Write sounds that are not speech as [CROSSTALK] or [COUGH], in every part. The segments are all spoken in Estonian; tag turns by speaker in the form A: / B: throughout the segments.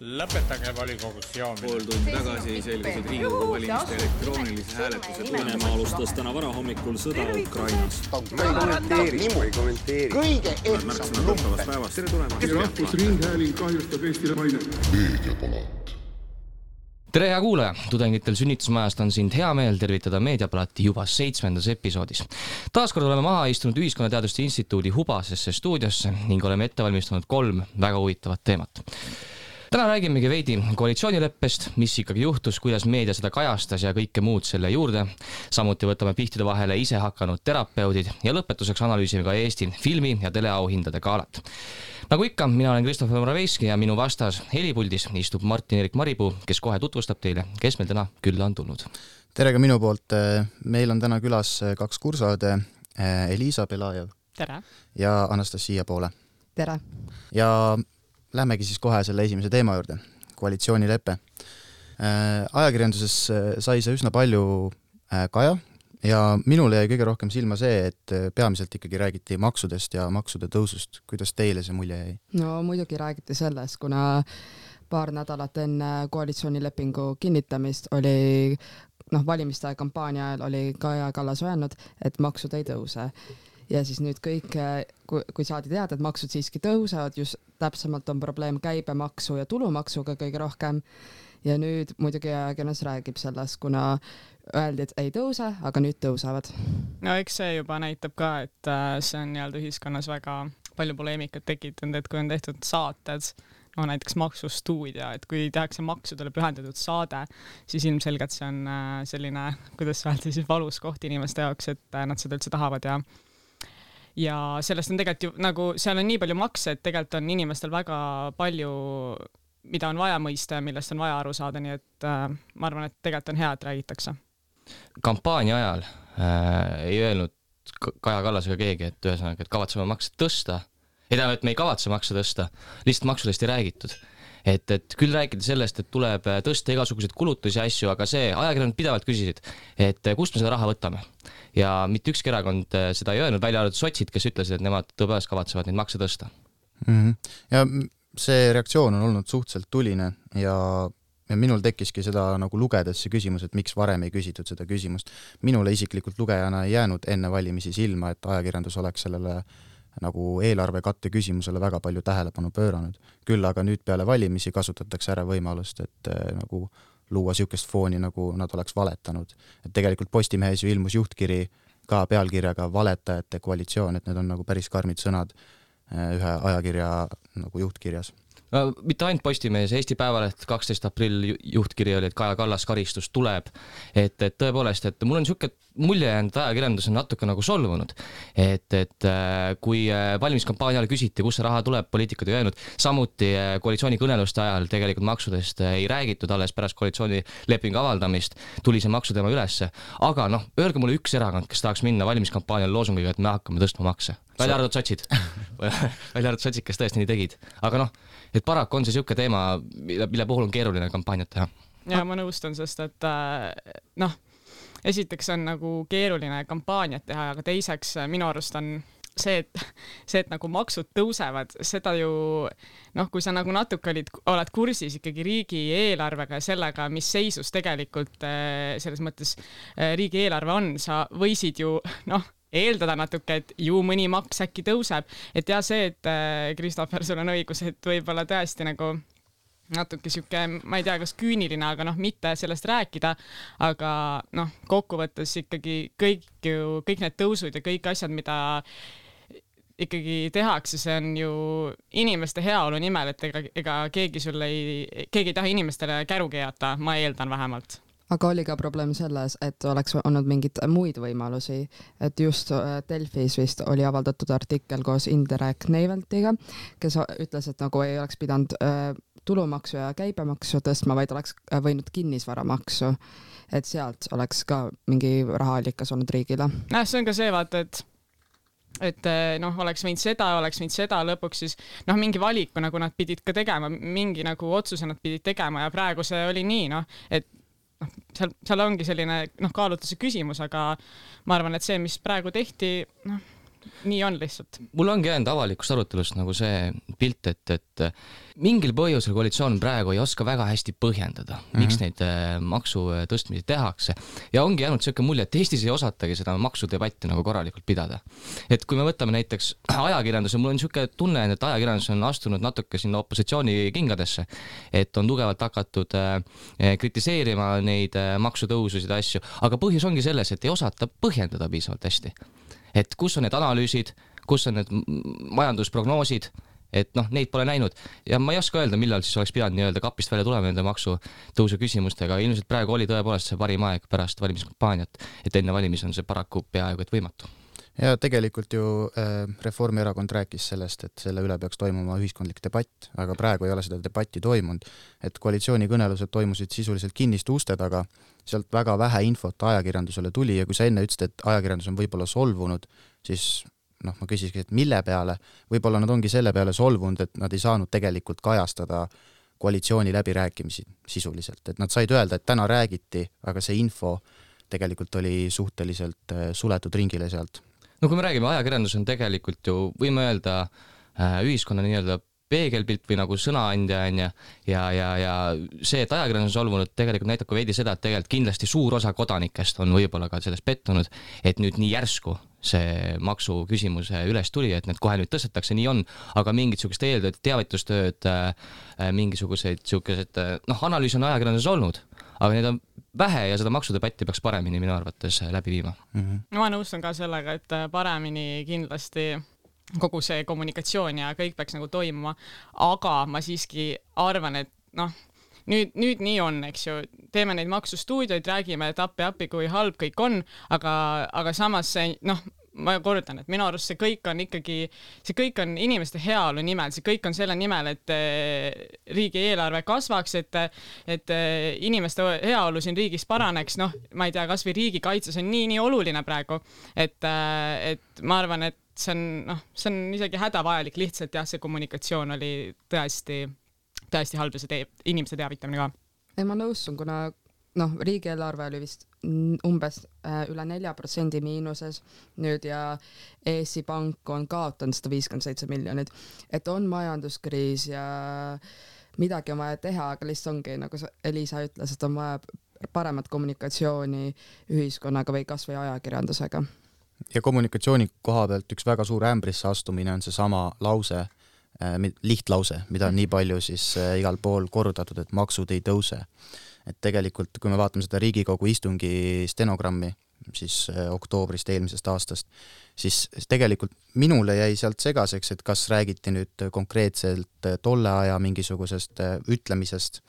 A: lõpetage volikogus joomine.
B: pool tundi tagasi selgusid Riigikogu valimiste elektroonilise hääletuse
C: Venemaa alustas täna varahommikul sõda Ukrainas.
D: kõige
B: märksõna tuttavast päevast. tere tulemast!
E: rahvusringhääling kahjustab Eestile mainet.
F: tere, hea kuulaja! tudengitel sünnitusmajast on sind hea meel tervitada Meediapalati juba seitsmendas episoodis. taaskord oleme maha istunud Ühiskonnateaduste Instituudi Hubasesse stuudiosse ning oleme ette valmistanud kolm väga huvitavat teemat täna räägimegi veidi koalitsioonileppest, mis ikkagi juhtus, kuidas meedia seda kajastas ja kõike muud selle juurde. samuti võtame pihtide vahele ise hakanud terapeudid ja lõpetuseks analüüsime ka Eesti filmi ja teleauhindade galat. nagu ikka, mina olen Christopher Moraveiski ja minu vastas helipuldis istub Martin-Erik Maripuu, kes kohe tutvustab teile, kes meil täna külla on tulnud.
G: tere ka minu poolt, meil on täna külas kaks kursaõde, Elisa Belajev.
H: tere!
G: ja Anastasia Poole.
H: tere!
G: ja Lähmegi siis kohe selle esimese teema juurde, koalitsioonilepe. ajakirjanduses sai see üsna palju kaja ja minule jäi kõige rohkem silma see, et peamiselt ikkagi räägiti maksudest ja maksude tõusust. kuidas teile see mulje jäi?
H: no muidugi räägiti sellest, kuna paar nädalat enne koalitsioonilepingu kinnitamist oli noh, valimiste kampaania ajal oli Kaja Kallas öelnud, et maksud ei tõuse ja siis nüüd kõik, kui, kui saadi teada, et maksud siiski tõusevad, just täpsemalt on probleem käibemaksu ja tulumaksuga kõige rohkem. ja nüüd muidugi ajakirjandus räägib sellest, kuna öeldi, et ei tõuse, aga nüüd tõusevad.
I: no eks see juba näitab ka, et äh, see on nii-öelda ühiskonnas väga palju poleemikat tekitanud, et kui on tehtud saated, no näiteks Maksustuudio, et kui tehakse maksudele pühendatud saade, siis ilmselgelt see on äh, selline, kuidas öelda siis valus koht inimeste jaoks, et äh, nad seda üldse tahavad ja ja sellest on tegelikult ju nagu seal on nii palju makse, et tegelikult on inimestel väga palju, mida on vaja mõista ja millest on vaja aru saada, nii et äh, ma arvan, et tegelikult on hea, et räägitakse.
F: kampaania ajal äh, ei öelnud Kaja Kallas ega keegi, et ühesõnaga, et kavatseme makse tõsta, ei tähendab, et me ei kavatse makse tõsta, lihtsalt maksudest ei räägitud et, et küll rääkida sellest, et tuleb tõsta igasuguseid kulutusi asju, aga see, ajakirjanikud pidevalt küsisid, et kust me seda raha võtame. Ja mitte ükski erakond seda ei öelnud, välja arvatud sotsid, kes ütlesid, et nemad tõepoolest kavatsevad neid makse tõsta
G: mm. -hmm. ja see reaktsioon on olnud suhteliselt tuline ja ja minul tekkiski seda nagu lugedes see küsimus, et miks varem ei küsitud seda küsimust. minule isiklikult lugejana ei jäänud enne valimisi silma, et ajakirjandus oleks sellele äh, nagu eelarve katte küsimusele väga palju tähelepanu pööranud. küll aga nüüd peale valimisi kasutatakse ära võimalust, et äh, nagu luua niisugust fooni, nagu nad oleks valetanud. et tegelikult Postimehes ju ilmus juhtkiri ka pealkirjaga Valetajate koalitsioon, et need on nagu päris karmid sõnad äh, ühe ajakirja nagu juhtkirjas
F: no mitte ainult Postimehes, Eesti Päevaleht kaksteist aprill juhtkiri oli, et Kaja Kallas karistus tuleb. et, et tõepoolest, et mul on niisugune mulje jäänud, et ajakirjandus on natuke nagu solvunud. et, et äh, kui äh, valimiskampaania ajal küsiti, kust see raha tuleb, poliitikud ei öelnud, samuti äh, koalitsioonikõneluste ajal tegelikult maksudest ei räägitud, alles pärast koalitsioonilepingu avaldamist tuli see maksuteema ülesse. aga noh, öelge mulle üks erakond, kes tahaks minna valimiskampaanial loosungiga, et me hakkame tõstma makse välja arvatud sotsid [LAUGHS] välja arvatud sotsid, kes tõesti nii tegid, aga noh, et paraku on see niisugune teema, mille, mille puhul on keeruline kampaaniat teha.
I: ja ma nõustun, sest et äh, noh, esiteks on nagu keeruline kampaaniat teha, aga teiseks äh, minu arust on see, et see, et nagu maksud tõusevad, seda ju noh, kui sa nagu natuke olid, oled kursis ikkagi riigieelarvega ja sellega, mis seisus tegelikult äh, selles mõttes riigieelarve on, sa võisid ju noh eeldada natuke, et ju mõni maks äkki tõuseb, et ja see, et äh, Christopher, sul on õigus, et võib-olla tõesti nagu natuke sihuke, ma ei tea, kas küüniline, aga noh, mitte sellest rääkida, aga noh, kokkuvõttes ikkagi kõik ju, kõik need tõusud ja kõik asjad, mida ikkagi tehakse, see on ju inimeste heaolu nimel, et ega, ega keegi sul ei, keegi ei taha inimestele käru keerata, ma eeldan vähemalt
H: aga oli ka probleem selles, et oleks olnud mingeid muid võimalusi, et just äh, Delfis vist oli avaldatud artikkel koos Indrek Neiveltiga, kes ütles, et nagu ei oleks pidanud äh, tulumaksu ja käibemaksu tõstma, vaid oleks äh, võinud kinnisvaramaksu. et sealt oleks ka mingi rahaallikas olnud riigile.
I: jah, see on ka see, vaata, et et noh, oleks võinud seda, oleks võinud seda, lõpuks siis noh, mingi valiku nagu nad pidid ka tegema, mingi nagu otsuse nad pidid tegema ja praegu see oli nii, noh, et noh, seal, seal ongi selline noh, kaalutluse küsimus, aga ma arvan, et see, mis praegu tehti, noh, nii on lihtsalt.
F: mul ongi jäänud avalikust arutelust nagu see pilt, et, et mingil põhjusel koalitsioon praegu ei oska väga hästi põhjendada mm, -hmm. miks mhm. neid äh, maksu tõstmisi tehakse. ja ongi jäänud niisugune mulje, et Eestis ei osatagi seda maksudebatti nagu korralikult pidada. et kui me võtame näiteks [CLEARS THROAT] ajakirjanduse, mul on niisugune tunne, et ajakirjandus on astunud natuke sinna opositsiooni kingadesse, et on tugevalt hakatud äh, kritiseerima neid äh, maksutõususid ja asju, aga põhjus ongi selles, et ei osata põhjendada piisavalt hästi et kus on need analüüsid, kus on need majandusprognoosid, et noh, neid pole näinud. Ja ma ei oska öelda, millal siis oleks pidanud nii-öelda kapist välja tulema nende maksutõusu küsimustega, ilmselt praegu oli tõepoolest see parim aeg pärast valimiskampaaniat, et enne valimisi on see paraku peaaegu et võimatu
G: ja tegelikult ju äh, Reformierakond rääkis sellest, et selle üle peaks toimuma ühiskondlik debatt, aga praegu ei ole seda debatti toimunud. et koalitsioonikõnelused toimusid sisuliselt kinniste uste taga, sealt väga vähe infot ajakirjandusele tuli ja kui sa enne ütlesid, et ajakirjandus on võib-olla solvunud, siis noh, ma küsiski, et mille peale, võib-olla nad ongi selle peale solvunud, et nad ei saanud tegelikult kajastada koalitsiooni läbirääkimisi sisuliselt, et nad said öelda, et täna räägiti, aga see info tegelikult oli suhteliselt äh, suletud ringile sealt
F: no kui me räägime, ajakirjandus on tegelikult ju, võime öelda äh,, ühiskonna nii-öelda peegelpilt või nagu sõnaandja onju. Ja, ja, ja see, et ajakirjandus on solvunud, tegelikult näitab ka veidi seda, et tegelikult kindlasti suur osa kodanikest on võib-olla ka selles pettunud, et nüüd nii järsku see maksu üles tuli, et need kohe nüüd tõstetakse, nii on, aga mingit sihukest eeltööd, teavitustööd äh,, mingisuguseid siukesed, äh, noh, analüüs on ajakirjanduses olnud, aga neid on vähe ja seda maksudebatti peaks paremini minu arvates läbi viima
I: mm. -hmm. no ma nõustun ka sellega, et paremini kindlasti kogu see kommunikatsioon ja kõik peaks nagu toimuma, aga ma siiski arvan, et noh, nüüd, nüüd nii on, eks ju, teeme neid maksustuudioid, räägime, et appi-appi, kui halb kõik on, aga, aga samas see noh, ma kordan, et minu arust see kõik on ikkagi, see kõik on inimeste heaolu nimel, see kõik on selle nimel, et eh, riigieelarve kasvaks, et, et eh, inimeste heaolu siin riigis paraneks, noh, ma ei tea, kasvõi riigikaitses on nii-nii oluline praegu, et, eh, et ma arvan, et see on, noh, see on isegi hädavajalik, lihtsalt jah, see kommunikatsioon oli tõesti, tõesti halb ja see teeb, inimeste teavitamine ka.
H: ei, ma nõustun, kuna noh, riigieelarve oli vist umbes äh, üle nelja protsendi miinuses nüüd ja Eesti Pank on kaotanud sada viiskümmend seitse miljonit, et on majanduskriis ja midagi on vaja teha, aga lihtsalt ongi nagu Elisa ütles, et on vaja paremat kommunikatsiooni ühiskonnaga või kasvõi ajakirjandusega.
G: ja kommunikatsiooni koha pealt üks väga suur ämbrisse astumine on seesama lause äh,, lihtlause, mida on nii palju siis äh, igal pool kordatud, et maksud ei tõuse et tegelikult, kui me vaatame seda Riigikogu istungi stenogrammi, siis äh, oktoobrist eelmisest aastast, siis tegelikult minule jäi sealt segaseks, et kas räägiti nüüd konkreetselt äh, tolle aja mingisugusest äh, ütlemisest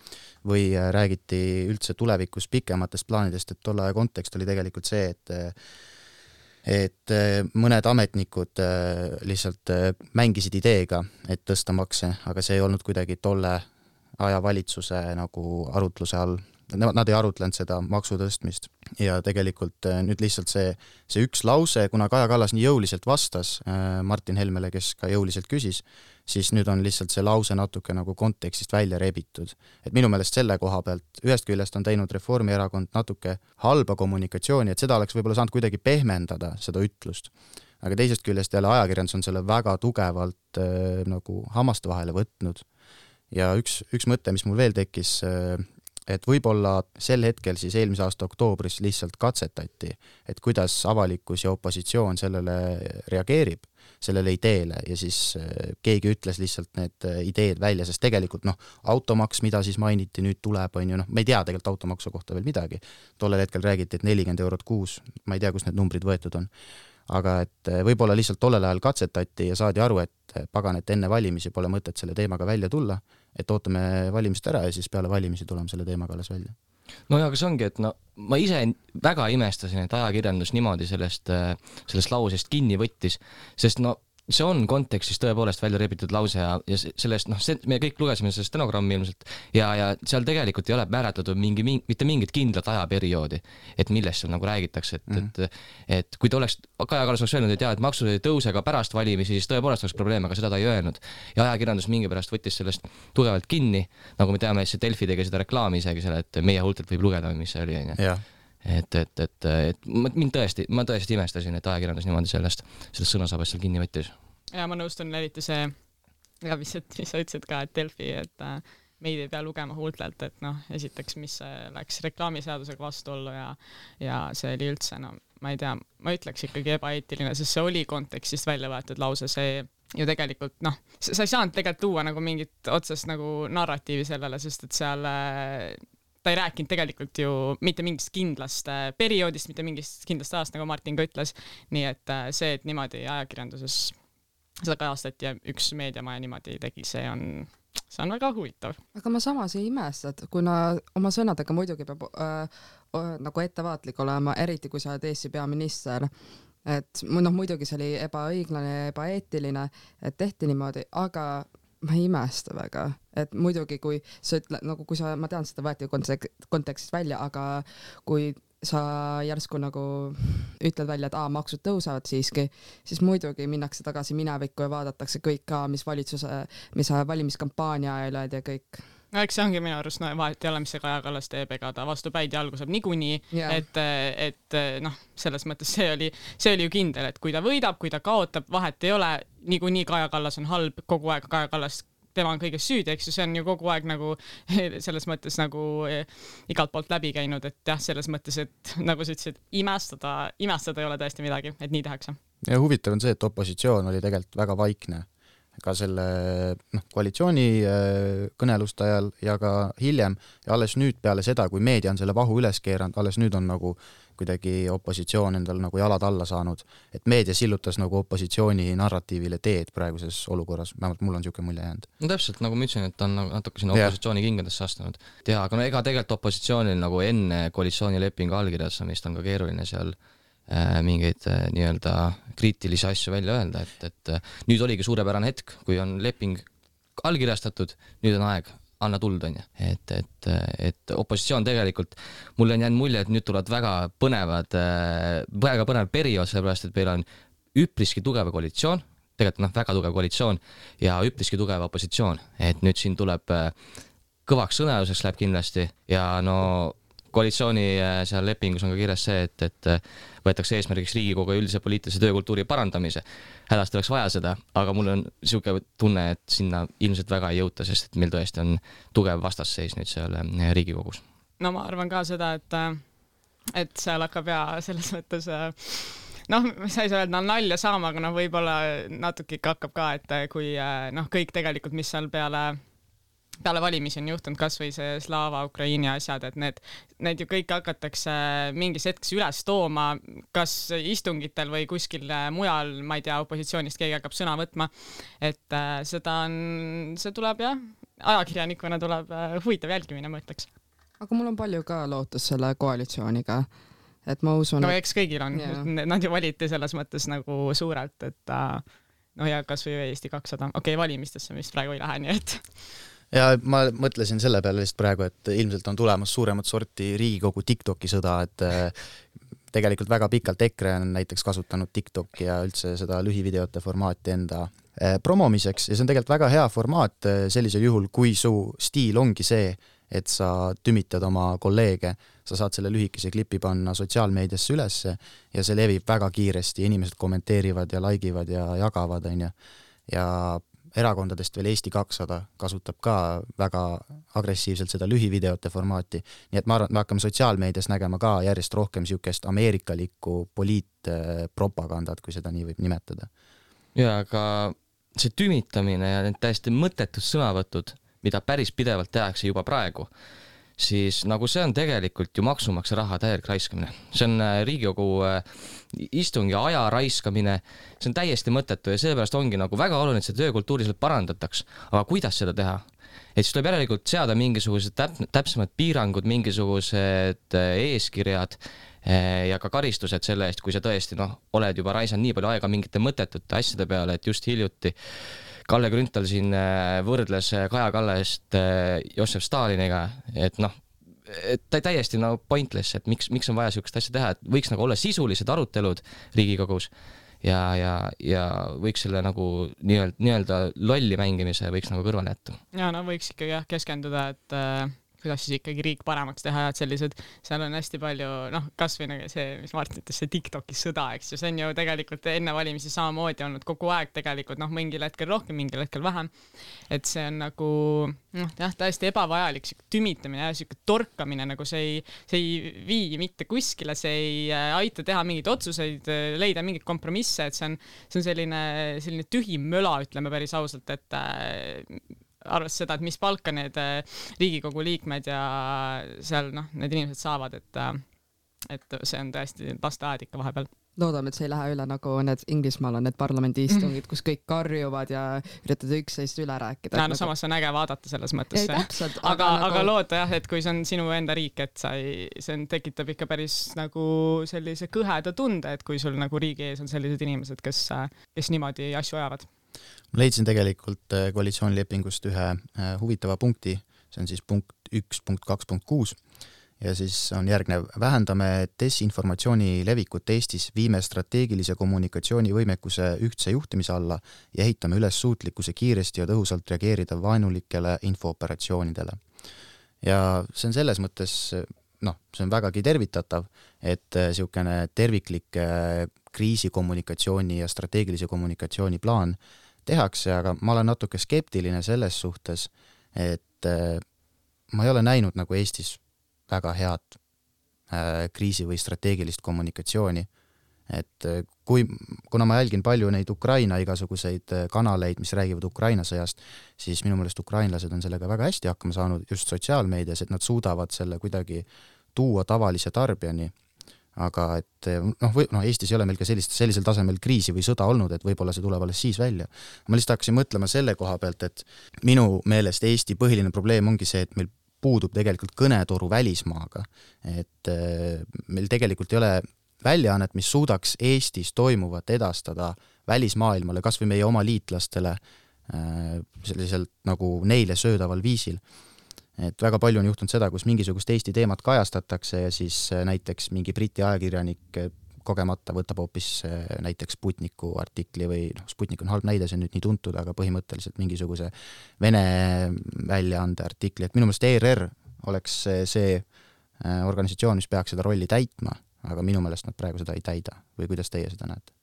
G: või räägiti üldse tulevikus pikematest plaanidest, et tolle aja kontekst oli tegelikult see, et et mõned ametnikud lihtsalt mängisid ideega, et tõsta makse, aga see ei olnud kuidagi tolle aja valitsuse nagu arutluse all. Nemad, nad ei arutlenud seda maksu tõstmist ja tegelikult äh, nüüd lihtsalt see, see üks lause, kuna Kaja Kallas nii jõuliselt vastas äh, Martin Helmele, kes ka jõuliselt küsis, siis nüüd on lihtsalt see lause natuke nagu kontekstist välja rebitud. et minu meelest selle koha pealt ühest küljest on teinud Reformierakond natuke halba kommunikatsiooni, et seda oleks võib-olla saanud kuidagi pehmendada, seda ütlust aga teisest küljest jälle ajakirjandus on selle väga tugevalt äh, nagu hammaste vahele võtnud ja üks, üks mõte, mis mul veel tekkis, äh, et võib-olla sel hetkel siis eelmise aasta oktoobris lihtsalt katsetati, et kuidas avalikkus ja opositsioon sellele reageerib, sellele ideele. Ja siis äh, keegi ütles lihtsalt need äh, ideed välja, sest tegelikult noh, automaks, mida siis mainiti, nüüd tuleb, on ju, noh, me ei tea tegelikult automaksu kohta veel midagi. tollel hetkel räägiti, et nelikümmend eurot kuus, ma ei tea, kust need numbrid võetud on. Aga et võib-olla lihtsalt tollel ajal katsetati ja saadi aru, et pagan, et enne valimisi pole mõtet selle teemaga välja tulla, et ootame valimised ära ja siis peale valimisi tuleme selle teemaga alles välja.
F: No ja aga see ongi, et no ma ise väga imestasin, et ajakirjandus niimoodi sellest, eh, sellest lausest kinni võttis, sest no see on kontekstis tõepoolest välja rebitud lause ja, ja sellest noh, see, me kõik lugesime seda stenogrammi ilmselt ja, ja seal tegelikult ei ole määratletud mingi, mingi, mitte mingit kindlat ajaperioodi, et millest seal nagu räägitakse, et mm, -hmm. et, et kui ta oleks, Kaja Kallas oleks öelnud, et jaa, et maksud ei tõuse ka pärast valimisi, siis tõepoolest oleks probleem, aga seda ta ei öelnud. ja ajakirjandus mingipärast võttis sellest tugevalt kinni, nagu me teame, see Delfi tegi seda reklaami isegi seal, et meie huultelt võib lugeda, mis see oli, onju et, et, et, et mind tõesti, ma tõesti imestasin, et ajakirjandus niimoodi sellest, sellest sõnasabast seal kinni võttis.
I: Ja ma nõustun, eriti see, ja mis, [LAUGHS] mis sa ütlesid ka, et Delfi, et äh, meid ei pea lugema huultelt, et noh, esiteks, mis läks reklaamiseadusega vastuollu ja ja see oli üldse, no ma ei tea, ma ütleks ikkagi ebaeetiline, sest see oli kontekstist välja võetud lause, see ju tegelikult noh, sa ei saanud tegelikult tuua nagu mingit otsest nagu narratiivi sellele, sest et seal äh, ta ei rääkinud tegelikult ju mitte mingist kindlast äh, perioodist, mitte mingist kindlast ajast, nagu Martin ka ütles. nii et äh, see, et niimoodi ajakirjanduses seda kajastati ja üks meediamaja niimoodi tegi, see on, see on väga huvitav.
H: aga ma samas ei imesta, et kuna oma sõnadega muidugi peab äh, nagu ettevaatlik olema, eriti kui sa oled Eesti peaminister, et noh, muidugi see oli ebaõiglane ja ebaeetiline, et tehti niimoodi, aga ma ei imesta väga, et muidugi, kui sa ütled nagu, kui sa, ma tean, seda võeti kontek-, kontekstist välja, aga kui sa järsku nagu ütled välja, et aa, maksud tõusevad siiski, siis muidugi minnakse tagasi minevikku ja vaadatakse kõik ka, mis valitsuse, mis valimiskampaania ajal olid ja kõik
I: no eks see ongi minu arust, no vahet ei ole, mis see Kaja Kallas teeb, ega ta vastu päid jalgu saab niikuinii yeah., et, et noh, selles mõttes see oli, see oli ju kindel, et kui ta võidab, kui ta kaotab, vahet ei ole, niikuinii Kaja Kallas on halb, kogu aeg Kaja Kallas tema on kõiges süüdi, eks ju, see on ju kogu aeg nagu [LAUGHS] selles mõttes nagu eh, igalt poolt läbi käinud, et jah, selles mõttes, et [LAUGHS] nagu sa ütlesid, imestada, imestada ei ole tõesti midagi, et nii tehakse.
G: ja huvitav on see, et opositsioon oli tegelikult väga vaikne ka selle noh, koalitsiooni äh, kõneluste ajal ja ka hiljem ja alles nüüd peale seda, kui meedia on selle vahu üles keeranud, alles nüüd on nagu kuidagi opositsioon endal nagu jalad alla saanud. et meedia sillutas nagu opositsiooni narratiivile teed praeguses olukorras, vähemalt mul on niisugune mulje jäänud.
F: no täpselt, nagu ma ütlesin, et ta on nagu natuke sinna opositsiooni kingadesse astunud. jaa, aga no ega tegelikult opositsioonil nagu enne koalitsioonilepingu allkirjastamist on ka keeruline seal äh, mingeid äh, nii-öelda kriitilisi asju välja öelda, et, et äh, nüüd oligi suurepärane hetk, kui on leping allkirjastatud, nüüd on aeg, anna tuld, on ju. et, et, et opositsioon tegelikult, mulle on jäänud mulje, et nüüd tulevad väga põnevad, väga põnev periood, sellepärast et meil on üpriski tugev koalitsioon, tegelikult noh, väga tugev koalitsioon ja üpriski tugev opositsioon, et nüüd siin tuleb kõvaks sõnaduseks läheb kindlasti ja no koalitsiooni seal lepingus on ka kirjas see, et, et võetakse eesmärgiks Riigikogu üldise poliitilise töökultuuri parandamise. hädasti oleks vaja seda, aga mul on niisugune tunne, et sinna ilmselt väga ei jõuta, sest et meil tõesti on tugev vastasseis nüüd seal eh, Riigikogus.
I: no ma arvan ka seda, et, et seal hakkab ja selles mõttes noh, sa ei saa öelda nalja saama, aga noh, võib-olla natuke ikka hakkab ka, et kui noh, kõik tegelikult, mis seal peale peale valimisi on juhtunud kasvõi see Slava Ukraini asjad, et need, need ju kõik hakatakse mingis hetkes üles tooma, kas istungitel või kuskil mujal, ma ei tea, opositsioonist keegi hakkab sõna võtma. et äh, seda on, see tuleb jah, ajakirjanikuna tuleb äh, huvitav jälgimine, ma ütleks.
H: aga mul on palju ka lootust selle koalitsiooniga et ma usun.
I: no eks kõigil on yeah., nad ju valiti selles mõttes nagu suurelt, et äh, noh, ja kasvõi Eesti kakssada, okei okay,, valimistesse vist praegu ei lähe, nii et [LAUGHS]
G: ja ma mõtlesin selle peale lihtsalt praegu, et ilmselt on tulemas suuremat sorti Riigikogu Tiktoki sõda, et äh, tegelikult väga pikalt EKRE on näiteks kasutanud Tiktoki ja üldse seda lühivideote formaati enda äh, promomiseks ja see on tegelikult väga hea formaat äh, sellisel juhul, kui su stiil ongi see, et sa tümitad oma kolleege, sa saad selle lühikese klipi panna sotsiaalmeediasse ülesse ja see levib väga kiiresti, inimesed kommenteerivad ja like ivad ja jagavad, onju. ja erakondadest veel Eesti kakssada kasutab ka väga agressiivselt seda lühivideote formaati, nii et ma arvan, et me hakkame sotsiaalmeedias nägema ka järjest rohkem niisugust ameerikalikku poliitpropagandat, kui seda nii võib nimetada.
F: jaa, aga see tümitamine ja need täiesti mõttetud sõnavõtud, mida päris pidevalt tehakse juba praegu, siis nagu see on tegelikult ju maksumaksja raha täielik raiskamine. see on äh, Riigikogu äh, istungi aja raiskamine, see on täiesti mõttetu ja seepärast ongi nagu väga oluline, et seda töökultuuri seal parandataks. aga kuidas seda teha? et siis tuleb järelikult seada mingisugused täp-, täpsemad piirangud, mingisugused äh, eeskirjad ja ka karistused selle eest, kui sa tõesti noh, oled juba raisanud nii palju aega mingite mõttetute asjade peale, et just hiljuti Kalle Grünthal siin äh, võrdles Kaja Kallast Jossef Staliniga, et noh, et täiesti no pointless, et miks, miks on vaja niisugust asja teha, et võiks nagu olla sisulised arutelud Riigikogus ja, ja, ja võiks selle nagu nii-öelda, nii-öelda lolli mängimise võiks nagu kõrvale jätta.
I: ja no võiks ikkagi jah, keskenduda, et kuidas siis ikkagi riik paremaks teha ja et sellised, seal on hästi palju noh, kasvõi nagu see, mis Martin ütles, see Tiktoki sõda, eks ju, see on ju tegelikult enne valimisi samamoodi olnud kogu aeg tegelikult noh, mingil hetkel rohkem, mingil hetkel vähem. et see on nagu noh, jah, täiesti ebavajalik siuke tümitamine ja siuke torkamine nagu see ei, see ei vii mitte kuskile, see ei äh, aita teha mingeid otsuseid, äh, leida mingeid kompromisse, et see on, see on selline, selline tühi möla, ütleme päris ausalt, et äh, arvestades seda, et mis palka need äh, Riigikogu liikmed ja seal noh, need inimesed saavad, et äh, et see on tõesti lasteaed ikka vahepeal
H: loodame, et see ei lähe üle nagu need Inglismaal on need parlamendiistungid, kus kõik karjuvad ja üritavad üksteist üle rääkida.
I: no, no nagu... samas on äge vaadata selles mõttes. aga, aga, nagu... aga loota jah, et kui see on sinu enda riik, et sa ei, see on, tekitab ikka päris nagu sellise kõheda tunde, et kui sul nagu riigi ees on sellised inimesed, kes, kes niimoodi asju ajavad
G: ma leidsin tegelikult äh, koalitsioonilepingust ühe äh, huvitava punkti, see on siis punkt üks, punkt kaks, punkt kuus. Ja siis on järgnev, vähendame desinformatsiooni levikut Eestis, viime strateegilise kommunikatsiooni võimekuse ühtse juhtimise alla ja ehitame üles suutlikkuse kiiresti ja tõhusalt reageerida vaenulikele infooperatsioonidele. ja see on selles mõttes noh, see on vägagi tervitatav, et niisugune terviklik kriisikommunikatsiooni ja strateegilise kommunikatsiooni plaan tehakse, aga ma olen natuke skeptiline selles suhtes, et äh, ma ei ole näinud nagu Eestis väga head äh, kriisi- või strateegilist kommunikatsiooni. et äh, kui, kuna ma jälgin palju neid Ukraina igasuguseid kanaleid, mis räägivad Ukraina sõjast, siis minu meelest ukrainlased on sellega väga hästi hakkama saanud just sotsiaalmeedias, et nad suudavad selle kuidagi tuua tavalise tarbijani aga et noh, või noh, Eestis ei ole meil ka sellist, sellisel tasemel kriisi või sõda olnud, et võib-olla see tuleb alles siis välja. ma lihtsalt hakkasin mõtlema selle koha pealt, et minu meelest Eesti põhiline probleem ongi see, et meil puudub tegelikult kõnetoru välismaaga. et äh, meil tegelikult ei ole väljaannet, mis suudaks Eestis toimuvat edastada välismaailmale, kas või meie oma liitlastele äh, selliselt nagu neile söödaval viisil et väga palju on juhtunud seda, kus mingisugust Eesti teemat kajastatakse ja siis äh, näiteks mingi Briti ajakirjanik äh, kogemata võtab hoopis äh, näiteks Sputniku artikli või noh, Sputnik on halb näide, see on nüüd nii tuntud, aga põhimõtteliselt mingisuguse Vene väljaande artikli, et minu meelest ERR oleks see organisatsioon, mis peaks seda rolli täitma, aga minu meelest nad praegu seda ei täida või kuidas teie seda näete?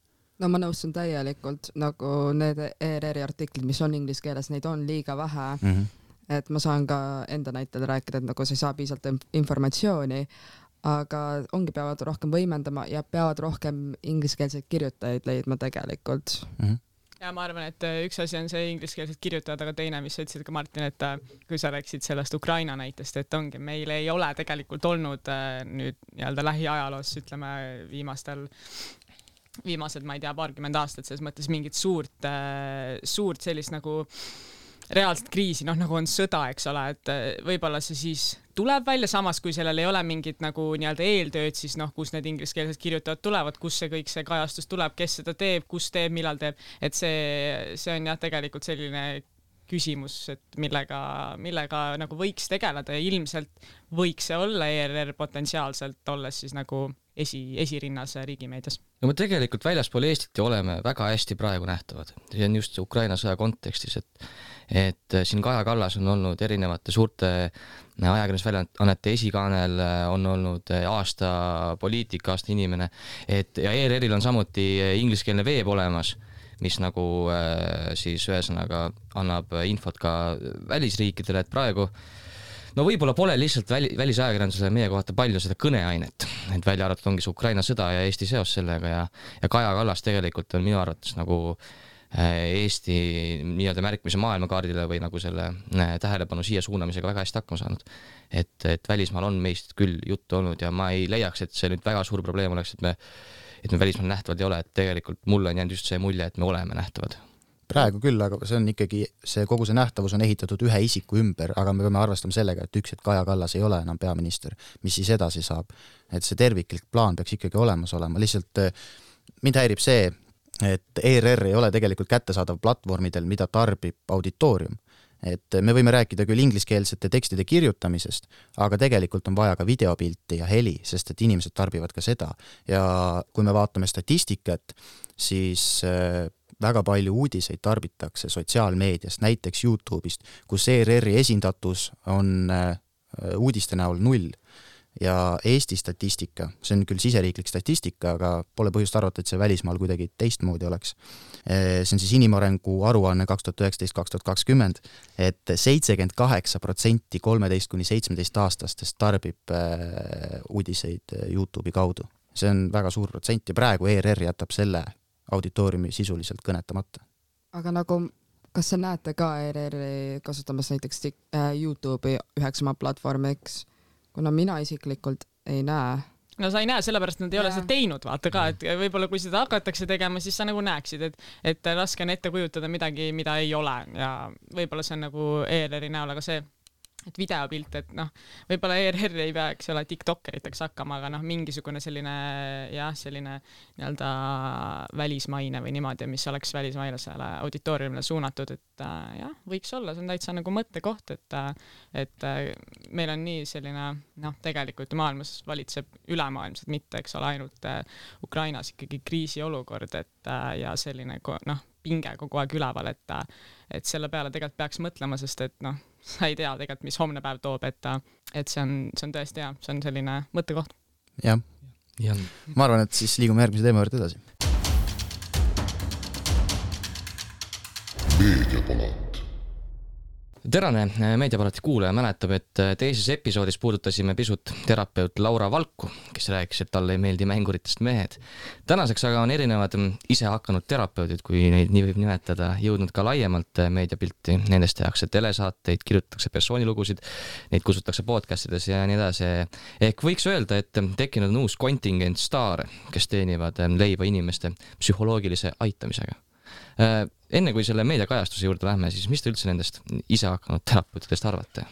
H: no ma nõustun täielikult, nagu need ERR-i artiklid, mis on inglise keeles, neid on liiga vähe mm. -hmm et ma saan ka enda näitel rääkida, et nagu sa ei saa piisavalt informatsiooni, aga ongi, peavad rohkem võimendama ja peavad rohkem ingliskeelseid kirjutajaid leidma tegelikult mm.
I: -hmm ja ma arvan, et äh, üks asi on see ingliskeelsed kirjutajad, aga teine, mis sa ütlesid ka Martin, et äh, kui sa rääkisid sellest Ukraina näitest, et ongi, meil ei ole tegelikult olnud äh, nüüd nii-öelda lähiajaloos, ütleme viimastel viimased, ma ei tea, paarkümmend aastat selles mõttes mingit suurt, suurt sellist nagu äh, reaalset kriisi, noh nagu on sõda, eks ole, et eh, võib-olla see siis tuleb välja, samas kui sellel ei ole mingit nagu nii-öelda eeltööd, siis noh, kus need ingliskeelsed kirjutajad tulevad, kus see kõik see kajastus tuleb, kes seda teeb, kus teeb, millal teeb, et see, see on jah, tegelikult selline küsimus, et millega, millega nagu võiks tegeleda ja ilmselt võiks see olla ERR potentsiaalselt, olles siis nagu esi, esirinnas riigimeedias.
F: no me tegelikult väljaspool Eestit ju oleme väga hästi praegu nähtavad, see on just Ukraina sõja kontekstis, et et äh, siin Kaja Kallas on olnud erinevate suurte äh, ajakirjandusväljaannete esikaanel, äh, on olnud aasta poliitik, aasta inimene, et ja ERR-il on samuti ingliskeelne veeb olemas, mis nagu siis ühesõnaga annab infot ka välisriikidele, et praegu no võib-olla pole lihtsalt väli, välisajakirjandusele meie kohta palju seda kõneainet, et välja arvatud ongi see Ukraina sõda ja Eesti seos sellega ja, ja Kaja Kallas tegelikult on minu arvates nagu Äh, Eesti nii-öelda märkimise maailmakaardile või nagu selle äh, tähelepanu siia suunamisega väga hästi hakkama saanud. et, et välismaal on meist küll juttu olnud ja ma ei leiaks, et see nüüd väga suur probleem oleks, et me, et me välismaal nähtavad ei ole, et tegelikult mulle on jäänud just see mulje, et me oleme nähtavad
G: praegu küll, aga see on ikkagi, see kogu see nähtavus on ehitatud ühe isiku ümber, aga me peame arvestama sellega, et üks hetk Kaja Kallas ei ole enam peaminister, mis siis edasi saab. et see terviklik plaan peaks ikkagi olemas olema, lihtsalt äh, mind häirib see, et ERR ei ole tegelikult kättesaadav platvormidel, mida tarbib auditoorium. et me võime rääkida küll ingliskeelsete tekstide kirjutamisest, aga tegelikult on vaja ka videopilti ja heli, sest et inimesed tarbivad ka seda. ja kui me vaatame statistikat, siis äh, väga palju uudiseid tarbitakse sotsiaalmeediast, näiteks Youtube'ist, kus ERR-i esindatus on äh, uudiste näol null ja Eesti statistika, see on küll siseriiklik statistika, aga pole põhjust arvata, et see välismaal kuidagi teistmoodi oleks. see on siis inimarengu aruanne kaks tuhat üheksateist, kaks tuhat kakskümmend, et seitsekümmend kaheksa protsenti kolmeteist kuni seitsmeteistaastastest tarbib uudiseid Youtube'i kaudu. see on väga suur protsent ja praegu ERR jätab selle auditooriumi sisuliselt kõnetamata.
H: aga nagu kas te näete ka ERR-i kasutamas näiteks Youtube'i üheks oma platvormiks kuna mina isiklikult ei näe.
I: No sa ei näe, sellepärast nad ei ja. ole seda teinud, vaata ka, et võib-olla kui seda hakatakse tegema, siis sa nagu näeksid, et, et raske on ette kujutada midagi, mida ei ole. Ja võib-olla see on nagu ERR-i näol, aga see et videopilt, et noh, võib-olla ERR ei pea, eks ole, tiktokeriteks hakkama, aga noh, mingisugune selline jah, selline nii-öelda välismaine või niimoodi, mis oleks välismailasele auditooriumile suunatud, et äh, jah, võiks olla, see on täitsa nagu mõttekoht, et äh, et äh, meil on nii selline noh, tegelikult maailmas valitseb ülemaailmselt, mitte eks ole, ainult äh, Ukrainas ikkagi kriisiolukord, et äh, ja selline noh, pinge kogu aeg üleval, et et selle peale tegelikult peaks mõtlema, sest et noh, sa ei tea tegelikult, mis homne päev toob, et et see on, see on tõesti hea, see on selline mõttekoht.
G: jah ja. ma arvan, et siis liigume järgmise teema juurde edasi.
F: meediapalat terane äh, Meediapalati kuulaja mäletab, et äh, teises episoodis puudutasime pisut terapeut Laura Valku, kes rääkis, et talle ei meeldi mänguritest mehed. tänaseks aga on erinevad mm, isehakanud terapeudid, kui neid nii võib nimetada, jõudnud ka laiemalt äh, meediapilti, nendest tehakse telesaateid, kirjutatakse persoonilugusid, neid kustutatakse podcast ides ja nii edasi. ehk võiks öelda, et tekkinud on uus kontingent staare, kes teenivad leiba inimeste psühholoogilise aitamisega enne kui selle meediakajastuse juurde lähme, siis mis te üldse nendest isehakanud terapeutidest arvate?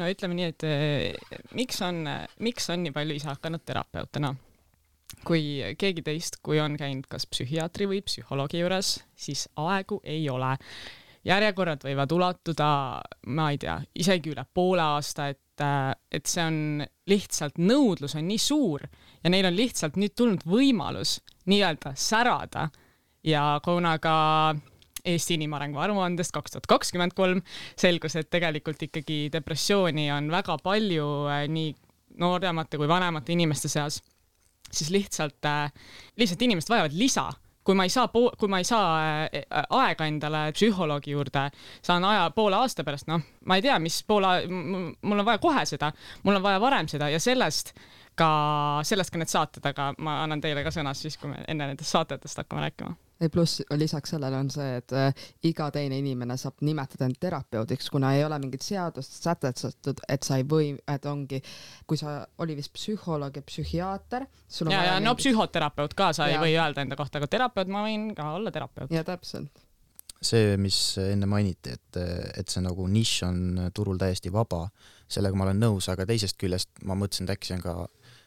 I: no ütleme nii, et eh, miks on, miks on nii palju isehakanud terapeute, noh kui keegi teist, kui on käinud kas psühhiaatri või psühholoogi juures, siis aegu ei ole. järjekorrad võivad ulatuda, ma ei tea, isegi üle poole aasta, et, eh, et see on lihtsalt, nõudlus on nii suur ja neil on lihtsalt nüüd tulnud võimalus nii-öelda särada ja kuna ka Eesti inimarengu aruandest kaks tuhat kakskümmend kolm selgus, et tegelikult ikkagi depressiooni on väga palju äh, nii nooremate kui vanemate inimeste seas, siis lihtsalt, äh, lihtsalt inimesed vajavad lisa. Kui ma ei saa, kui ma ei saa äh, aega endale psühholoogi juurde, saan aja poole aasta pärast, noh, ma ei tea, mis poole, mul on vaja kohe seda, mul on vaja varem seda ja sellest ka, sellest ka need saated, aga ma annan teile ka sõna siis, kui me enne nendest saatetest hakkame rääkima
H: ei pluss lisaks sellele on see, et äh, iga teine inimene saab nimetada end terapeudiks, kuna ei ole mingit seadust sätestatud, et sa ei või, et ongi, kui sa, oli vist psühholoog ja psühhiaater.
I: ja, ja no mingit... psühhoterapeut ka sa ja. ei või öelda enda kohta, aga terapeut ma võin ka olla terapeut.
H: ja täpselt
G: see, mis enne mainiti, et, et see nagu nišš on turul täiesti vaba, sellega ma olen nõus, aga teisest küljest ma mõtlesin, et äkki see on ka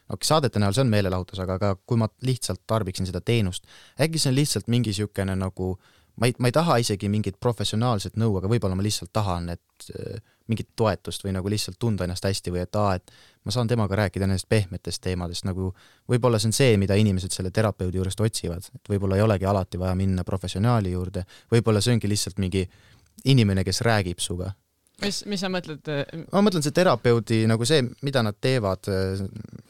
G: okei, saadete näol see on meelelahutus, aga ka kui ma lihtsalt tarbiksin seda teenust, äkki see on lihtsalt mingi niisugune nagu ma ei, ma ei taha isegi mingit professionaalset nõu, aga võib-olla ma lihtsalt tahan, et äh, mingit toetust või nagu lihtsalt tunda ennast hästi või et aa, et ma saan temaga rääkida nendest pehmetest teemadest, nagu võib-olla see on see, mida inimesed selle terapeudi juurest otsivad, et võib-olla ei olegi alati vaja minna professionaali juurde, võib-olla see ongi lihtsalt mingi inimene, kes räägib suga
I: mis, mis sa mõtled?
G: Äh, ma mõtlen see terapeudi nagu see, mida nad teevad, äh,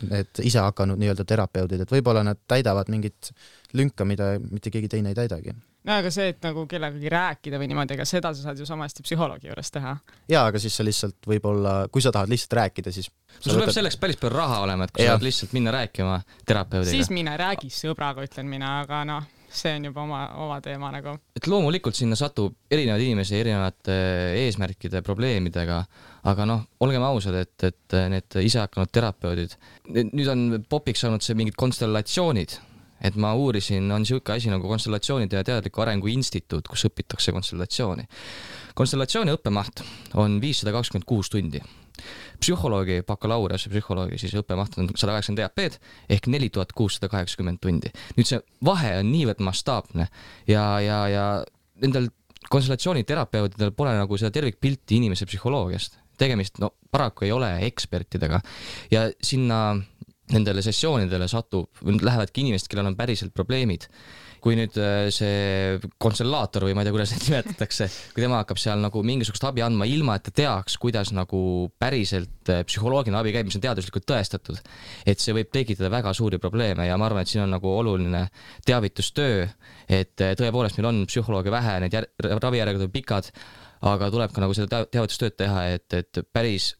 G: need isehakanud nii-öelda terapeudid, et võib-olla nad täidavad mingit lünka, mida mitte keegi teine ei täidagi.
I: no aga see, et nagu kellegagi rääkida või niimoodi, ega seda sa saad ju sama hästi psühholoogi juures teha.
G: jaa, aga siis sa lihtsalt võib-olla, kui sa tahad lihtsalt rääkida, siis
F: sul võtad... peab selleks päris palju raha olema, et kui ja. sa tahad lihtsalt minna rääkima terapeudiga.
I: siis mine räägi sõbraga, ütlen mina, aga noh see on juba oma, oma teema nagu.
F: et loomulikult sinna satub erinevaid inimesi erinevate eesmärkide, probleemidega, aga noh, olgem ausad, et, et need isehakanud terapeudid, nüüd on popiks saanud see mingid konstellatsioonid, et ma uurisin, on niisugune asi nagu konstellatsioonide ja teadliku arengu instituut, kus õpitakse konstellatsiooni. konstellatsiooni õppemaht on viissada kakskümmend kuus tundi psühholoogi bakalaureuse psühholoogi siis õppemaht on sada kaheksakümmend EAP-d ehk neli tuhat kuussada kaheksakümmend tundi. nüüd see vahe on niivõrd mastaapne ja, ja, ja nendel konsultatsiooniterapeutidel pole nagu seda tervikpilti inimese psühholoogiast. tegemist, no paraku ei ole ekspertidega ja sinna nendele sessioonidele satub, lähevadki inimesed, kellel on päriselt probleemid kui nüüd äh, see konstellaator või ma ei tea, kuidas neid [LAUGHS] nimetatakse, kui tema hakkab seal nagu mingisugust abi andma, ilma et ta teaks, kuidas nagu päriselt äh, psühholoogiline abi käib, mis on teaduslikult tõestatud, et see võib tekitada väga suuri probleeme ja ma arvan, et siin on nagu oluline teavitustöö, et äh, tõepoolest meil on psühholooge vähe, need jär-, ravijärjekorrad on pikad, aga tuleb ka nagu seda teavitustööd teha, et, et päris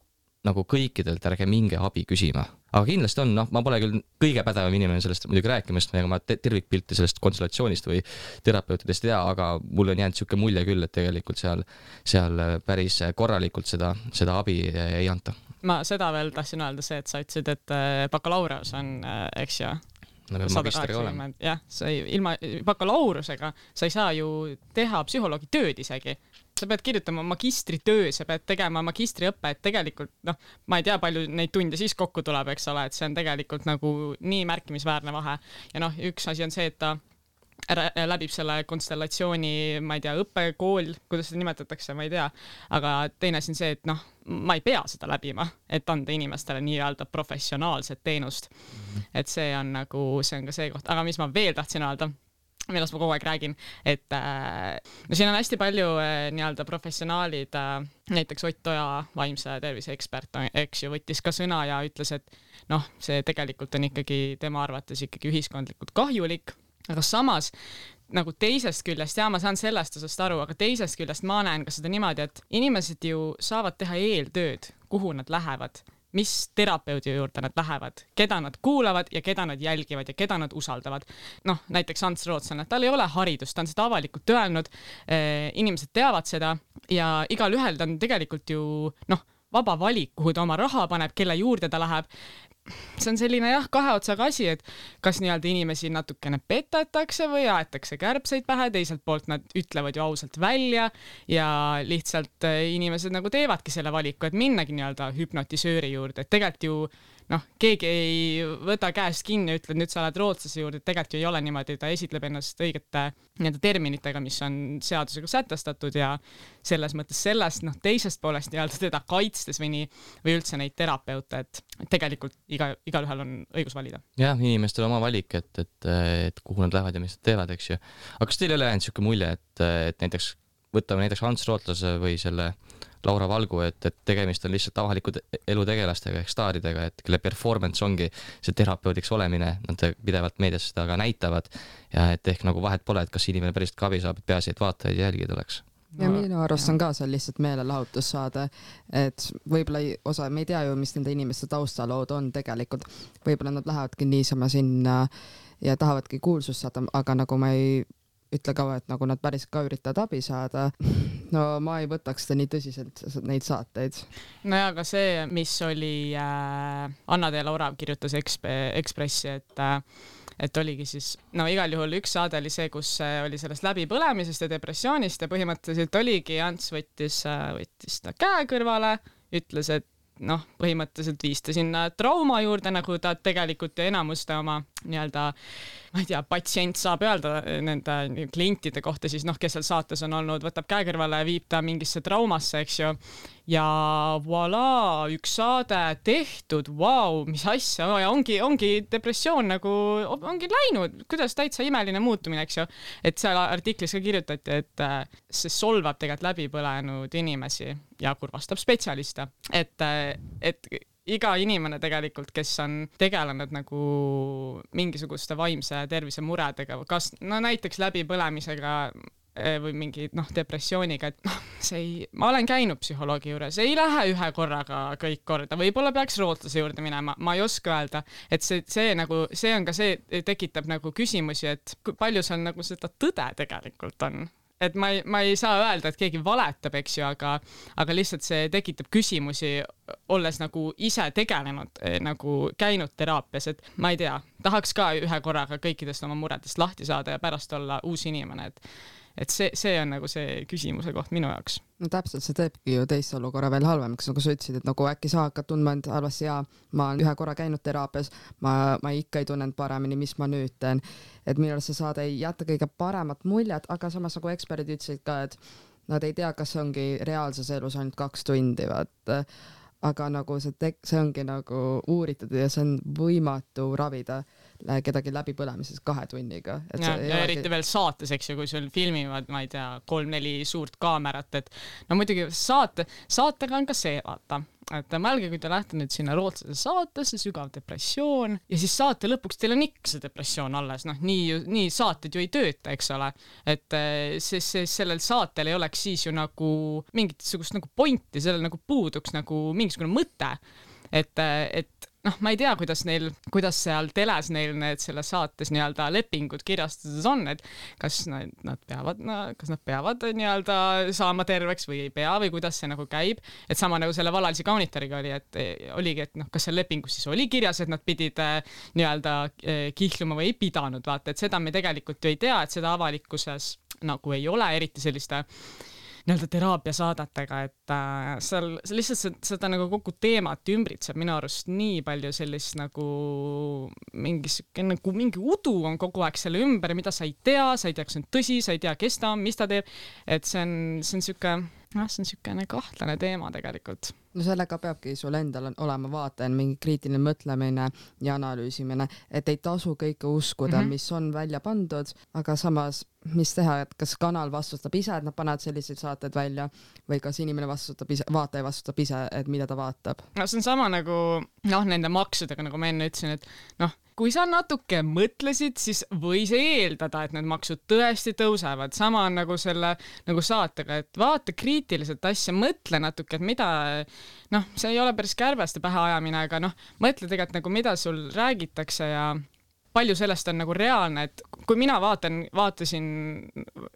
F: nagu kõikidelt ärge minge abi küsima. Aga kindlasti on, noh, ma pole küll kõige pädevam inimene sellest muidugi rääkimast, ega ma tervikpilti sellest konsultatsioonist või terapeutidest ei tea, aga mulle on jäänud niisugune mulje küll, et tegelikult seal, seal päris korralikult seda, seda abi ei anta.
I: ma seda veel tahtsin öelda, see, et sa ütlesid, et äh, bakalaureus on, äh, eks ju,
F: peab magistriga olema.
I: jah, sa ei, ilma bakalaureusega sa ei saa ju teha psühholoogi tööd isegi, sa pead kirjutama magistritöö, sa pead tegema magistriõppe, et tegelikult noh, ma ei tea, palju neid tunde siis kokku tuleb, eks ole, et see on tegelikult nagu nii märkimisväärne vahe. ja noh, üks asi on see, et ta läbib selle konstellatsiooni, ma ei tea, õppekool, kuidas seda nimetatakse, ma ei tea, aga teine asi on see, et noh, ma ei pea seda läbima, et anda inimestele nii-öelda professionaalset teenust. -hmm. et see on nagu, see on ka see koht, aga mis ma veel tahtsin öelda millest ma kogu aeg räägin, et äh, no siin on hästi palju äh, nii-öelda professionaalid äh,, näiteks Ott Oja, vaimse tervise ekspert, eks ju, võttis ka sõna ja ütles, et noh, see tegelikult on ikkagi tema arvates ikkagi ühiskondlikult kahjulik, aga samas nagu teisest küljest, jaa, ma saan sellest osast aru, aga teisest küljest ma näen ka seda niimoodi, et inimesed ju saavad teha eeltööd, kuhu nad lähevad mis terapeudi juurde nad lähevad, keda nad kuulavad ja keda nad jälgivad ja keda nad usaldavad. noh, näiteks Ants Rootslane, tal ei ole haridust, ta on seda avalikult öelnud eh,, inimesed teavad seda ja igalühel ta on tegelikult ju noh, vaba valik, kuhu ta oma raha paneb, kelle juurde ta läheb see on selline jah, kahe otsaga asi, et kas nii-öelda inimesi natukene petatakse või aetakse kärbseid pähe, teiselt poolt nad ütlevad ju ausalt välja ja lihtsalt eh, inimesed nagu teevadki selle valiku, et minnagi nii-öelda hüpnotisööri juurde, et tegelikult ju noh, keegi ei võta käest kinni ja ütleb, nüüd sa lähed rootslase juurde, tegelikult ju ei ole niimoodi, ta esitleb ennast õigete nii-öelda terminitega, mis on seadusega sätestatud ja selles mõttes sellest, noh, teisest poolest nii-öelda teda kaitstes või nii, või üldse neid terapeute, et tegelikult iga, igalühel on õigus valida.
F: jah, inimestel oma valik, et, et, et kuhu nad lähevad ja mis nad teevad, eks ju. aga kas teil ei ole jäänud niisugune mulje, et, et näiteks võtame näiteks Ants Rootlase või selle Laura Valgu, et, et tegemist on lihtsalt avaliku elu tegelastega ehk staaridega, et kelle performance ongi see terapeudiks olemine, nad pidevalt meedias seda ka näitavad ja et ehk nagu vahet pole, et kas inimene päriselt ka abi saab, et peaasi, et vaatajaid ja jälgijaid oleks
H: ja minu arust on ka seal lihtsalt meelelahutussaade, et võib-olla osa, me ei tea ju, mis nende inimeste taustalood on tegelikult, võib-olla nad lähevadki niisama sinna ja tahavadki kuulsust saada, aga nagu ma ei ütle ka, et nagu nad päriselt ka üritavad abi saada. [LAUGHS] no ma ei võtaks seda nii tõsiselt, neid saateid.
I: nojah, aga see, mis oli äh,, Anna-Teela Orav kirjutas Eksp Ekspressi, et äh, et oligi siis, no igal juhul üks saade oli see, kus äh, oli sellest läbipõlemisest ja depressioonist ja põhimõtteliselt oligi, Ants võttis, äh, võttis ta käe kõrvale, ütles, et noh, põhimõtteliselt viis ta sinna trauma juurde, nagu ta tegelikult ju enamuste oma nii-öelda ma ei tea, patsient saab öelda nende klientide kohta siis noh, kes seal saates on olnud, võtab käe kõrvale viib ta mingisse traumasse, eks ju. ja voilà, üks saade tehtud, vau, mis asja ja ongi, ongi depressioon nagu, ongi läinud, kuidas täitsa imeline muutumine, eks ju. et seal artiklis ka kirjutati, et äh, see solvab tegelikult läbipõlenud inimesi ja kurvastab spetsialiste, et, äh, et iga inimene tegelikult, kes on tegelenud nagu mingisuguste vaimse tervise muredega, kas no näiteks läbipõlemisega eh, või mingi noh, depressiooniga, et noh, see ei, ma olen käinud psühholoogi juures, ei lähe ühe korraga kõik korda, võib-olla peaks rootslase juurde minema, ma ei oska öelda, et see, see nagu, see on ka see, tekitab nagu küsimusi, et kui palju seal nagu seda tõde tegelikult on et ma ei, ma ei saa öelda, et keegi valetab, eks ju, aga, aga lihtsalt see tekitab küsimusi, olles nagu ise tegelenud, eh, nagu käinud teraapias, et ma ei tea, tahaks ka ühe korraga kõikidest oma muredest lahti saada ja pärast olla uus inimene, et et see, see on nagu see küsimuse koht minu jaoks.
H: no täpselt, see teebki ju teise olukorra veel halvemaks, nagu sa ütlesid, et nagu äkki sa hakkad tundma end halvasti ja ma olen ühe korra käinud teraapias, ma, ma ikka ei tunne end paremini, mis ma nüüd teen. et minu arust see saade ei jäta kõige paremat muljet, aga samas nagu eksperdid ütlesid ka, et nad ei tea, kas see ongi reaalses elus ainult kaks tundi, vaat aga nagu see tek-, see ongi nagu uuritud ja see on võimatu ravida kedagi läbipõlemises kahe tunniga.
I: ja, ja eriti veel saates, eks ju, kui sul filmivad, ma ei tea, kolm-neli suurt kaamerat, et no muidugi saate, saatega on ka see, vaata, et mõelge, kui te lähete nüüd sinna rootslase saatesse, sügav depressioon ja siis saate lõpuks teil on ikka see depressioon alles, noh, nii nii saated ju ei tööta, eks ole. et siis, siis sellel saatel ei oleks siis ju nagu mingisugust nagu pointi, sellel nagu puuduks nagu mingisugune mõte. et, et noh, ma ei tea, kuidas neil, kuidas seal teles neil need selles saates nii-öelda lepingud kirjastatud on, et kas nad, nad peavad no,, kas nad peavad nii-öelda saama terveks või ei pea või kuidas see nagu käib. et sama nagu selle Valalisi kaunitariga oli, et oligi, et noh, kas seal lepingus siis oli kirjas, et nad pidid eh, nii-öelda eh, kihluma või ei pidanud, vaata, et seda me tegelikult ju ei tea, et seda avalikkuses nagu ei ole, eriti selliste nii-öelda teraapiasaadetega, et äh, seal, seal lihtsalt seda nagu kogu teemat ümbritseb minu arust nii palju sellist nagu mingi sihuke nagu mingi udu on kogu aeg selle ümber, mida sa ei tea, sa ei tea, kas see on tõsi, sa ei tea, kes ta on, mis ta teeb. et see on, see on sihuke, noh, see on niisugune kahtlane teema tegelikult.
H: no sellega peabki sul endal olema vaata mingi kriitiline mõtlemine ja analüüsimine, et ei tasu kõike uskuda mm, -hmm. mis on välja pandud, aga samas mis teha, et kas kanal vastutab ise, et nad panevad selliseid saateid välja või kas inimene vastutab ise, vaataja vastutab ise, et mida ta vaatab?
I: no see on sama nagu noh, nende maksudega, nagu ma enne ütlesin, et noh, kui sa natuke mõtlesid, siis võis eeldada, et need maksud tõesti tõusevad, sama on nagu selle nagu saatega, et vaata kriitiliselt asja, mõtle natuke, et mida noh, see ei ole päris kärbeste pähe ajamine, aga noh, mõtle tegelikult nagu mida sul räägitakse ja palju sellest on nagu reaalne, et kui mina vaatan, vaatasin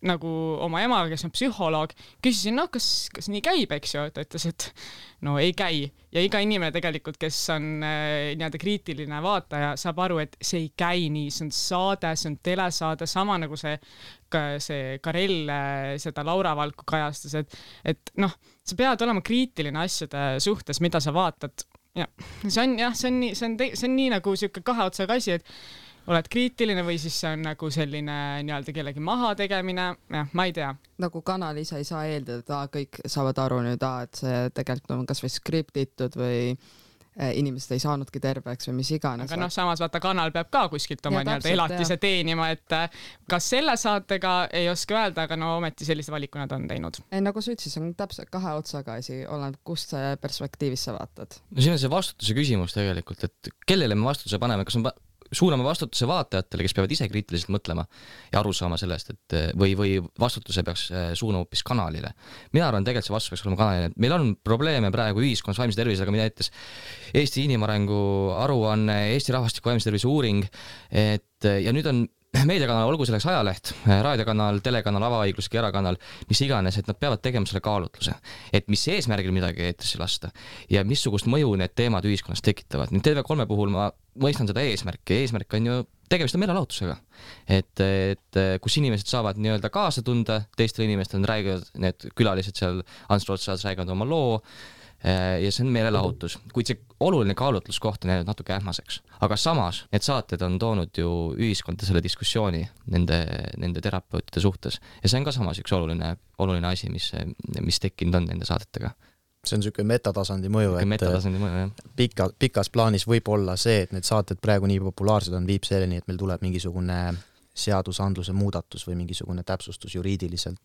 I: nagu oma ema, kes on psühholoog, küsisin, noh, kas, kas nii käib, eks ju, ta ütles, et no ei käi. Ja iga inimene tegelikult, kes on äh, nii-öelda kriitiline vaataja, saab aru, et see ei käi nii, see on saade, see on telesaade, sama nagu see see Karel äh, seda Laura Valku kajastas, et, et noh, sa pead olema kriitiline asjade suhtes, mida sa vaatad. Ja see on jah, see on nii, see on, see on nii nagu sihuke kahe otsaga asi, et oled kriitiline või siis see on nagu selline nii-öelda kellegi mahategemine, jah, ma ei tea.
H: nagu kanal ise ei saa eeldada, kõik saavad aru nüüd, et see tegelikult on kasvõi skriptitud või eh, inimesed ei saanudki terveks või mis iganes.
I: aga noh, samas vaata, kanal peab ka kuskilt oma nii-öelda elatise jah. teenima, et eh, kas selle saatega ei oska öelda, aga no ometi sellise valiku nad on teinud.
H: ei, nagu sa ütlesid, see on täpselt kahe otsaga asi, oleneb, kust perspektiivist sa vaatad.
F: no siin on see vastutuse küsimus tegelikult, et kellele me vastutuse paneme, kas on suuname vastutuse vaatajatele, kes peavad ise kriitiliselt mõtlema ja aru saama sellest, et või, või vastutuse peaks äh, suunama hoopis kanalile. mina arvan, tegelikult see vastutus peaks olema kanalile, meil on probleeme praegu ühiskonnas vaimse tervisega, mida näitas Eesti inimarengu aruanne, Eesti rahvastiku vaimse tervise uuring, et ja nüüd on meediakanal, olgu selleks ajaleht, raadiokanal, telekanal, avaõiguslik erakanal, mis iganes, et nad peavad tegema selle kaalutluse, et mis eesmärgil midagi eetrisse lasta ja missugust mõju need teemad ühiskonnas tekitavad. nüüd TV3 puhul ma mõistan seda eesmärki, eesmärk on ju, tegemist on meelelahutusega. et, et kus inimesed saavad nii-öelda kaasa tunda teistele inimestele, räägivad, need külalised seal Ants Rootsas räägivad oma loo ja see on meelelahutus, kuid see oluline kaalutluskoht on jäänud natuke ähmaseks. aga samas need saated on toonud ju ühiskonda selle diskussiooni nende, nende terapeutide suhtes ja see on ka samas üks oluline, oluline asi, mis, mis tekkinud on nende saadetega
G: see on niisugune metatasandi mõju, et
F: metatasandi mõju, jah.
G: pika, pikas plaanis võib olla see, et need saated praegu nii populaarsed on, viib selleni, et meil tuleb mingisugune seadusandluse muudatus või mingisugune täpsustus juriidiliselt,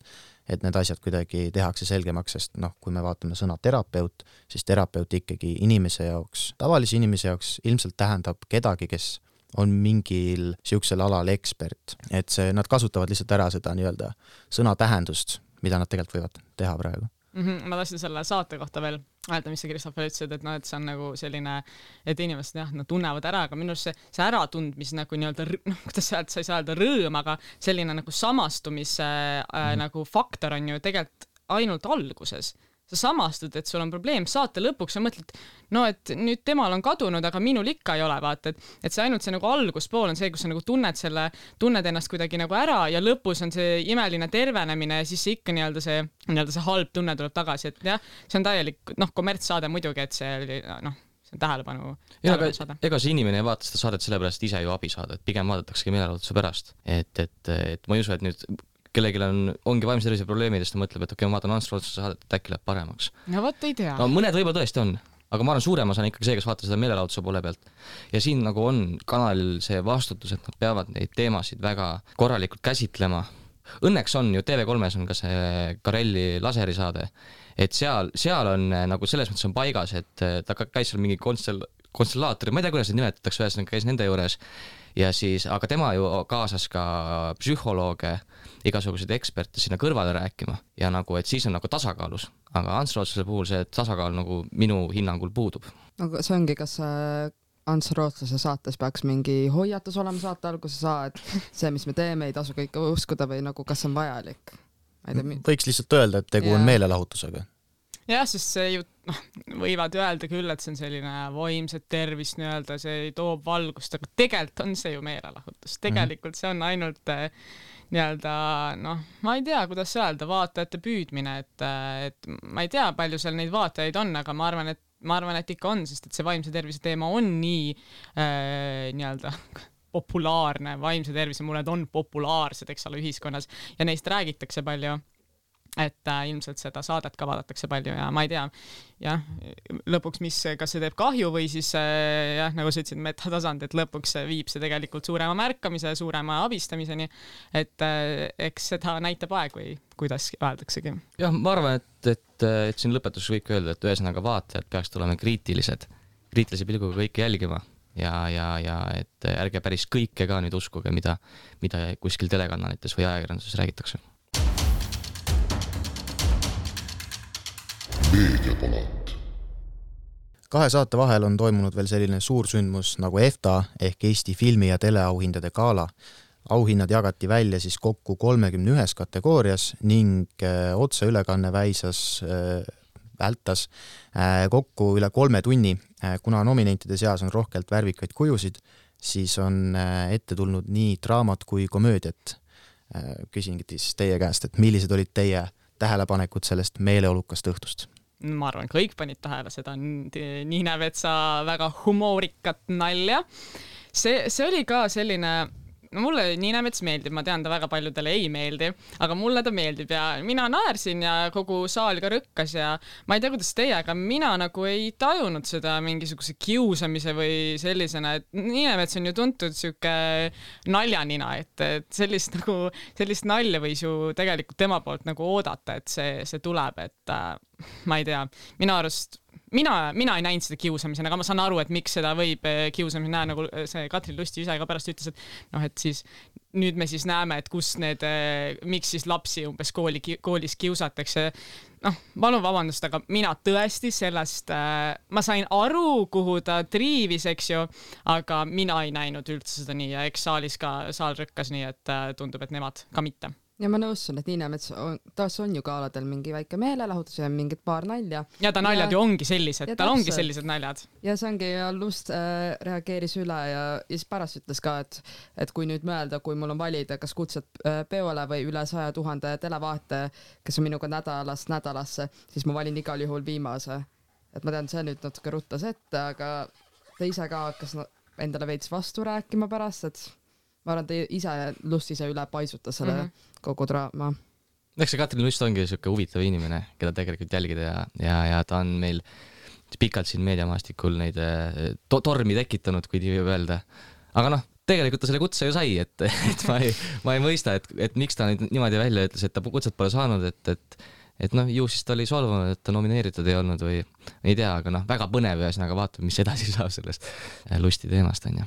G: et need asjad kuidagi tehakse selgemaks, sest noh, kui me vaatame sõna terapeut, siis terapeut ikkagi inimese jaoks, tavalise inimese jaoks ilmselt tähendab kedagi, kes on mingil niisugusel alal ekspert, et see, nad kasutavad lihtsalt ära seda nii-öelda sõna tähendust, mida nad tegelikult võivad teha praegu
I: mm. -hmm, ma tahtsin selle saate kohta veel öelda, mis sa, Christopher, ütlesid, et noh, et see on nagu selline, et inimesed jah, nad tunnevad ära, aga minu arust see, see äratundmis nagu nii-öelda, noh, kuidas öelda, sa ei saa öelda rõõm, aga selline nagu samastumise äh, mm. nagu faktor on ju tegelikult ainult alguses sa samastud, et sul on probleem, saate lõpuks sa mõtled, no et nüüd temal on kadunud, aga minul ikka ei ole, vaata, et, et see ainult see nagu alguspool on see, kus sa nagu tunned selle, tunned ennast kuidagi nagu ära ja lõpus on see imeline tervenemine ja siis see ikka nii-öelda see, nii-öelda see halb tunne tuleb tagasi, et jah, see on täielik, noh, kommertssaade muidugi, et see oli noh, see on tähelepanu.
F: ja aga ega see inimene ei vaata seda saadet sellepärast, ise ju abi saada, et pigem vaadataksegi meelelahutuse pärast. et, et, et ma ei usu, et nüüd kellelgi on, ongi vaimse tervise probleemidest, ta mõtleb, et okei okay,, ma vaatan Ants Rootsuse saadet, et äkki läheb paremaks.
I: no vot, ei tea.
F: no mõned võib-olla tõesti on, aga ma arvan, suurem osa on ikkagi see, kes vaatab seda meelelahutuse poole pealt. ja siin nagu on kanalil see vastutus, et nad peavad neid teemasid väga korralikult käsitlema. Õnneks on ju TV3-s on ka see Karelli laserisaade, et seal, seal on äh, nagu selles mõttes on paigas, et äh, ta käis seal mingi konstel-, konstellaator, ma ei tea, kuidas neid nimetatakse, ühesõnaga käis nende juures ja siis, aga tema ju kaasas ka psühholooge, igasuguseid eksperte sinna kõrvale rääkima ja nagu, et siis on nagu tasakaalus, aga Ants Rootslase puhul see tasakaal nagu minu hinnangul puudub.
H: aga see ongi, kas äh, Ants Rootslase saates peaks mingi hoiatus olema saate alguses, et [LAUGHS] see, mis me teeme, ei tasu kõike uskuda või nagu, kas see on vajalik?
G: võiks lihtsalt öelda, et tegu yeah. on meelelahutusega
I: jah, sest see ju noh, võivad öelda küll, et see on selline vaimset tervist nii-öelda, see toob valgust, aga tegelikult on see ju meelelahutus, tegelikult mm -hmm. see on ainult eh, nii-öelda noh, ma ei tea, kuidas öelda, vaatajate püüdmine, et, eh, et ma ei tea, palju seal neid vaatajaid on, aga ma arvan, et ma arvan, et ikka on, sest et see vaimse tervise teema on nii äh, nii-öelda populaarne, vaimse tervise mured on populaarsed, eks ole, ühiskonnas ja neist räägitakse palju et äh, ilmselt seda saadet ka vaadatakse palju ja ma ei tea, jah, lõpuks, mis, kas see teeb kahju või siis äh, jah, nagu sa ütlesid, metatasand, et lõpuks viib see tegelikult suurema märkamise, suurema abistamiseni. et äh, eks seda näitab aeg või kuidas öeldaksegi.
F: jah, ma arvan, et, et, et siin lõpetuseks võib öelda, et ühesõnaga vaatajad peaksid olema kriitilised, kriitilise pilguga kõike jälgima ja, ja, ja et ärge päris kõike ka nüüd uskuge, mida, mida kuskil telekanalites või ajakirjanduses räägitakse
G: meediapalat. kahe saate vahel on toimunud veel selline suur sündmus nagu EFTA ehk Eesti filmi- ja teleauhindade gala. auhinnad jagati välja siis kokku kolmekümne ühes kategoorias ning äh, otseülekanne väisas äh, vältas äh, kokku üle kolme tunni. kuna nominentide seas on rohkelt värvikaid kujusid, siis on ette tulnud nii draamat kui komöödiat. küsingi siis teie käest, et millised olid teie tähelepanekud sellest meeleolukast õhtust?
I: Ma arvan, kõik panid tähele seda Niine Vetsa väga humoorikat nalja. see, see oli ka selline no mulle Niina Mets meeldib, ma tean, ta väga paljudele ei meeldi, aga mulle ta meeldib ja mina naersin ja kogu saal ka rõkkas ja ma ei tea, kuidas teie, aga mina nagu ei tajunud seda mingisuguse kiusamise või sellisena, et Niina Mets on ju tuntud sihuke naljanina, et, et sellist nagu, sellist nalja võis ju tegelikult tema poolt nagu oodata, et see, see tuleb, et äh, ma ei tea, minu arust mina, mina ei näinud seda kiusamisena, aga ma saan aru, et miks seda võib eh, kiusamisena näha, nagu eh, see Katrin Lusti ise ka pärast ütles, et noh, et siis nüüd me siis näeme, et kus need, eh, miks siis lapsi umbes kooli, koolis kiusatakse. noh, palun vabandust, aga mina tõesti sellest ma sain aru, kuhu ta triivis, eks ju, aga mina ei näinud üldse seda nii ja eks saalis ka, saal rõkkas nii, et tundub, et nemad ka mitte
H: ja ma nõustun, et Niine Mets on, tas on ju galadel mingi väike meelelahutus ja mingid paar nalja.
I: ja ta naljad ja, ju ongi sellised, tal ongi sellised naljad.
H: ja see ongi ja Lust äh, reageeris üle ja, ja siis pärast ütles ka, et, et kui nüüd mõelda, kui mul on valida, kas kutsed äh, peole või üle saja tuhande televaataja, kes on minuga nädalast nädalasse, siis ma valin igal juhul viimase. et ma tean, see nüüd natuke ruttas ette, aga ta ise ka hakkas endale veits vastu rääkima pärast, et ma arvan, ta ise, Lust ise üle paisutas selle mm -hmm kogu draama.
F: eks see Katrin Lust ongi niisugune huvitav inimene, keda tegelikult jälgida ja, ja, ja ta on meil pikalt siin meediamaastikul neid eh, to tormi tekitanud, kui nii võib öelda. aga noh, tegelikult ta selle kutse ju sai, et, [LAUGHS] et ma ei, ma ei mõista, et, et miks ta nüüd niimoodi välja ütles, et ta kutset pole saanud, et, et et noh, ju siis ta oli solvunud, et ta nomineeritud ei olnud või ei tea, aga noh, väga põnev, ühesõnaga vaatame, mis edasi saab sellest eh, Lusti teemast, onju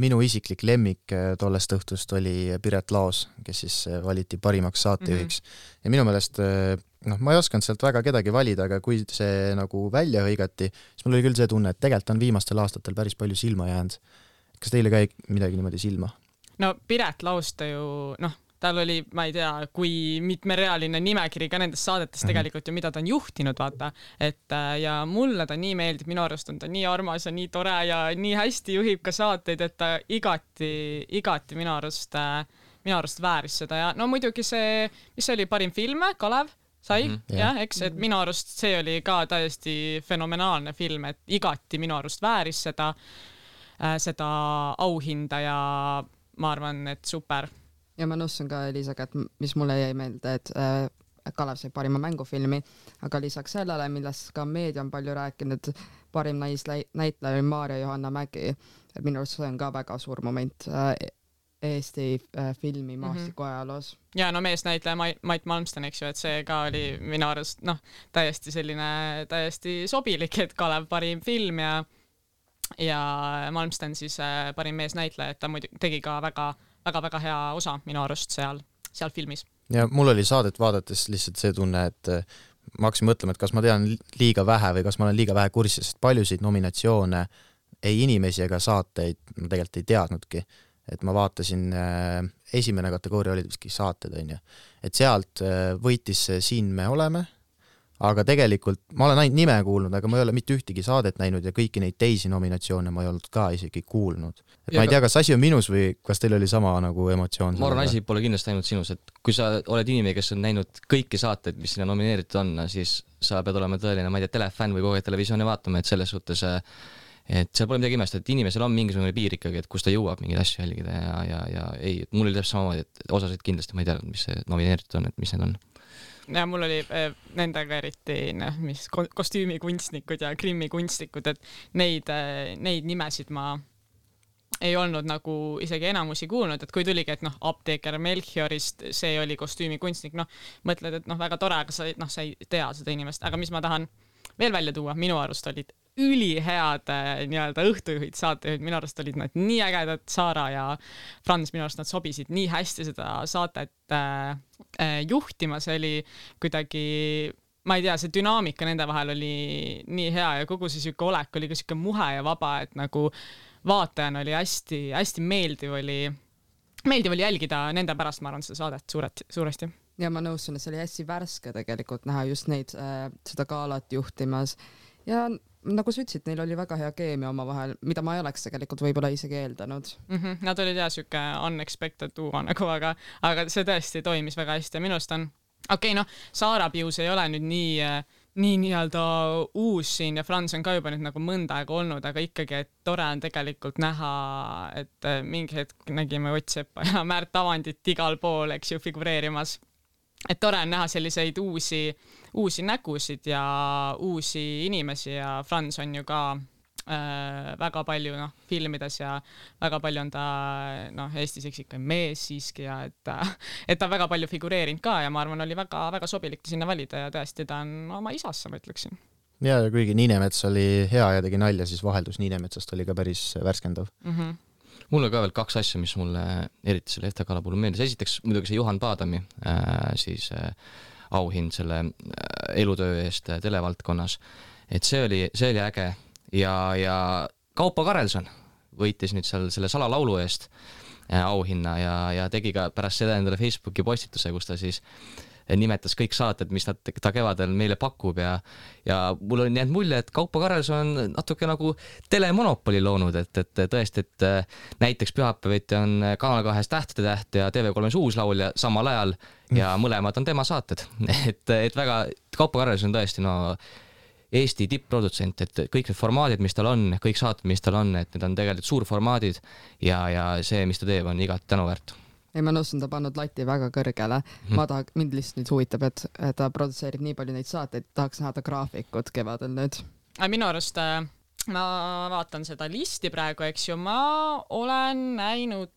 G: minu isiklik lemmik äh, tollest õhtust oli Piret Laos, kes siis äh, valiti parimaks saatejuhiks mm. -hmm. ja minu meelest äh, noh, ma ei osanud sealt väga kedagi valida, aga kui see nagu välja hõigati, siis mul oli küll see tunne, et tegelikult on viimastel aastatel päris palju silma jäänud. kas teile ka midagi niimoodi silma?
I: no Piret Laos ta ju noh tal oli, ma ei tea, kui mitmerealine nimekiri ka nendest saadetest mm -hmm. tegelikult ju, mida ta on juhtinud, vaata. et äh, ja mulle ta nii meeldib, minu arust on ta nii armas ja nii tore ja nii hästi juhib ka saateid, et ta igati, igati minu arust, äh, minu arust vääris seda. Ja no muidugi see, mis see oli, parim film, Kalev? Sai? Mm, -hmm, jah, eks, et minu arust see oli ka täiesti fenomenaalne film, et igati minu arust vääris seda, äh, seda auhinda ja ma arvan, et super
H: ja ma nõustun ka Eliisaga, et mis mulle jäi meelde, et äh, Kalev sai parima mängufilmi, aga lisaks sellele, millest ka meedia on palju rääkinud, parim naisnäitleja oli Maarja-Johanna Mägi, et minu arust see on ka väga suur moment äh, Eesti äh, filmimaastiku mm -hmm. ajaloos.
I: ja no meesnäitleja Mait, Malmsten, eks ju, et see ka oli minu arust noh, täiesti selline täiesti sobilik, et Kalev parim film ja ja Malmsten siis äh, parim meesnäitleja, et ta muidu tegi ka väga väga-väga hea osa minu arust seal, seal filmis.
G: ja mul oli saadet vaadates lihtsalt see tunne, et äh, ma hakkasin mõtlema, et kas ma tean liiga vähe või kas ma olen liiga vähe kursis, sest paljusid nominatsioone, ei inimesi ega saateid ma tegelikult ei teadnudki et ma vaatasin, äh, esimene kategooria oli vist saated, on ju, et sealt äh, võitis Siin me oleme, aga tegelikult ma olen ainult nime kuulnud, aga ma ei ole mitte ühtegi saadet näinud ja kõiki neid teisi nominatsioone ma ei olnud ka isegi kuulnud. et ja ma ei tea, kas asi on minus või kas teil oli sama nagu emotsioon?
F: ma arvan, asi pole kindlasti ainult sinus, et kui sa oled inimene, kes on näinud kõiki saateid, mis sinna nomineeritud on, siis sa pead olema tõeline, ma ei tea, telefänn või kogu aeg televisiooni vaatama, et selles suhtes äh, et seal pole midagi imestada, et inimesel on mingisugune piir ikkagi, et kus ta jõuab mingeid asju jälgida ja, ja, ja ei, et mul oli täpselt samamoodi, et osasid kindlasti ma ei teadnud, mis see nomineeritud on, et mis need on.
I: Ja mul oli äh, nendega eriti noh, mis kostüümikunstnikud ja grimmikunstnikud, et neid äh,, neid nimesid ma ei olnud nagu isegi enamusi kuulnud, et kui tuligi, et noh, apteeker Melchiorist, see oli kostüümikunstnik, noh, mõtled, et noh, väga tore, aga sa noh, sa ei tea seda inimest, aga mis ma tahan veel välja tuua, minu arust olid ülihead äh, nii-öelda õhtujuhid, saatejuhid, minu arust olid nad nii ägedad, Saara ja Franz, minu arust nad sobisid nii hästi seda saatet äh, äh, juhtima, see oli kuidagi ma ei tea, see dünaamika nende vahel oli nii hea ja kogu see sihuke olek oli ka sihuke muhe ja vaba, et nagu vaatajana oli hästi-hästi meeldiv oli, meeldiv oli jälgida nende pärast, ma arvan, seda saadet suurelt, suuresti.
H: Ja ma nõustun, et see oli hästi värske tegelikult näha just neid äh,, seda galat juhtimas. Ja nagu sa ütlesid, neil oli väga hea keemia omavahel, mida ma ei oleks tegelikult võib-olla isegi eeldanud
I: mm. -hmm. Nad olid jah siuke unexpected duo nagu, aga, aga see tõesti toimis väga hästi ja minu arust on, okei okay,, noh, Saara Pius ei ole nüüd nii nii nii-öelda uus siin ja Franz on ka juba nüüd nagu mõnda aega olnud, aga ikkagi, et tore on tegelikult näha, et mingi hetk nägime Ott Seppa ja [LAUGHS] Märt Avandit igal pool, eks ju, figureerimas et tore on näha selliseid uusi, uusi nägusid ja uusi inimesi ja Franz on ju ka äh, väga palju noh, filmides ja väga palju on ta noh, Eestis eks ikka mees siiski ja et, et ta on väga palju figureerinud ka ja ma arvan, oli väga-väga sobilik ta sinna valida ja tõesti, ta on oma isassa, ma ütleksin.
G: ja, ja kuigi Niinemets oli hea ja tegi nalja, siis vaheldus Niinemetsast oli ka päris värskendav
F: mm. -hmm mul on ka veel kaks asja, mis mulle eriti selle FT kala puhul meeldis, esiteks muidugi see Juhan Paadami äh, siis äh, auhind selle äh, elutöö eest äh, televaldkonnas. et see oli, see oli äge ja, ja Kaupo Karelson võitis nüüd seal selle salalaulu eest äh, auhinna ja, ja tegi ka pärast seda endale Facebooki postituse, kus ta siis äh, nimetas kõik saated, mis nad, ta kevadel meile pakub ja ja mul on jäänud mulje, et Kaupo Karelson on natuke nagu telemonopoli loonud, et, et tõesti, et äh, näiteks pühapäeviti on Kanal kahes Tähtede Täht ja TV3-s Uus Laulja samal ajal ja mm. mõlemad on tema saated [LAUGHS] et, et väga, Kaupo Karelson on tõesti no Eesti tippprodutsent, et kõik need formaadid, mis tal on, kõik saated, mis tal on, et need on tegelikult suurformaadid ja, ja see, mis ta teeb, on igati tänuväärt
H: ei, ma nõustun, ta pannud lati väga kõrgele mm. ma tahan, mind lihtsalt nüüd huvitab, et ta produtseerib nii palju neid saateid, tahaks näha ta graafikut kevadel nüüd.
I: minu arust äh, ma vaatan seda listi praegu, eks ju, ma olen näinud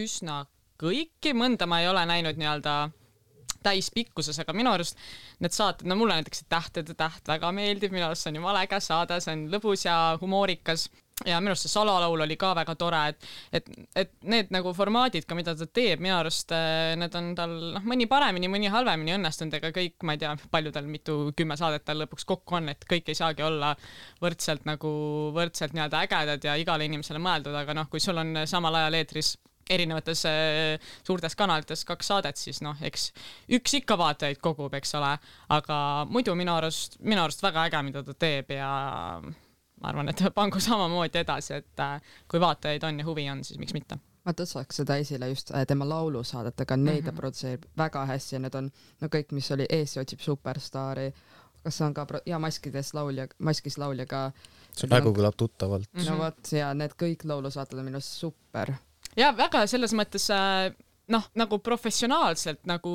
I: üsna kõiki, mõnda ma ei ole näinud nii-öelda täispikkuses, aga minu arust need saated, no mulle näiteks Tähtede täht väga meeldib, minu arust see on jumala äge saade, see on lõbus ja humoorikas ja minu arust see salalaul oli ka väga tore, et, et, et need nagu formaadid ka, mida ta teeb, minu arust äh, need on tal noh, mõni paremini, mõni halvemini õnnestunud, ega kõik, ma ei tea, palju tal mitu, kümme saadet tal lõpuks kokku on, et kõik ei saagi olla võrdselt nagu, võrdselt nii-öelda ägedad ja igale inimesele mõeldud, aga noh, kui sul on samal ajal eetris erinevates äh, suurtes kanalites kaks saadet, siis noh, eks üks ikka vaatajaid kogub, eks ole, aga muidu minu arust, minu arust väga äge, mida ta teeb ja ma arvan, et [LAUGHS] pangu samamoodi edasi, et äh, kui vaatajaid on ja huvi on, siis miks mitte
H: ma tõstaks seda esile just äh, tema laulusaadetega, neid mm -hmm. ta produtseerib väga hästi ja need on no kõik, mis oli Eesti otsib superstaari, kas see on ka ja maskides laulja, maskis laulja ka.
G: see nägu kõlab tuttavalt
H: mm. -hmm. no vot ja need kõik laulusaated on minu arust super.
I: ja väga selles mõttes äh, noh, nagu professionaalselt nagu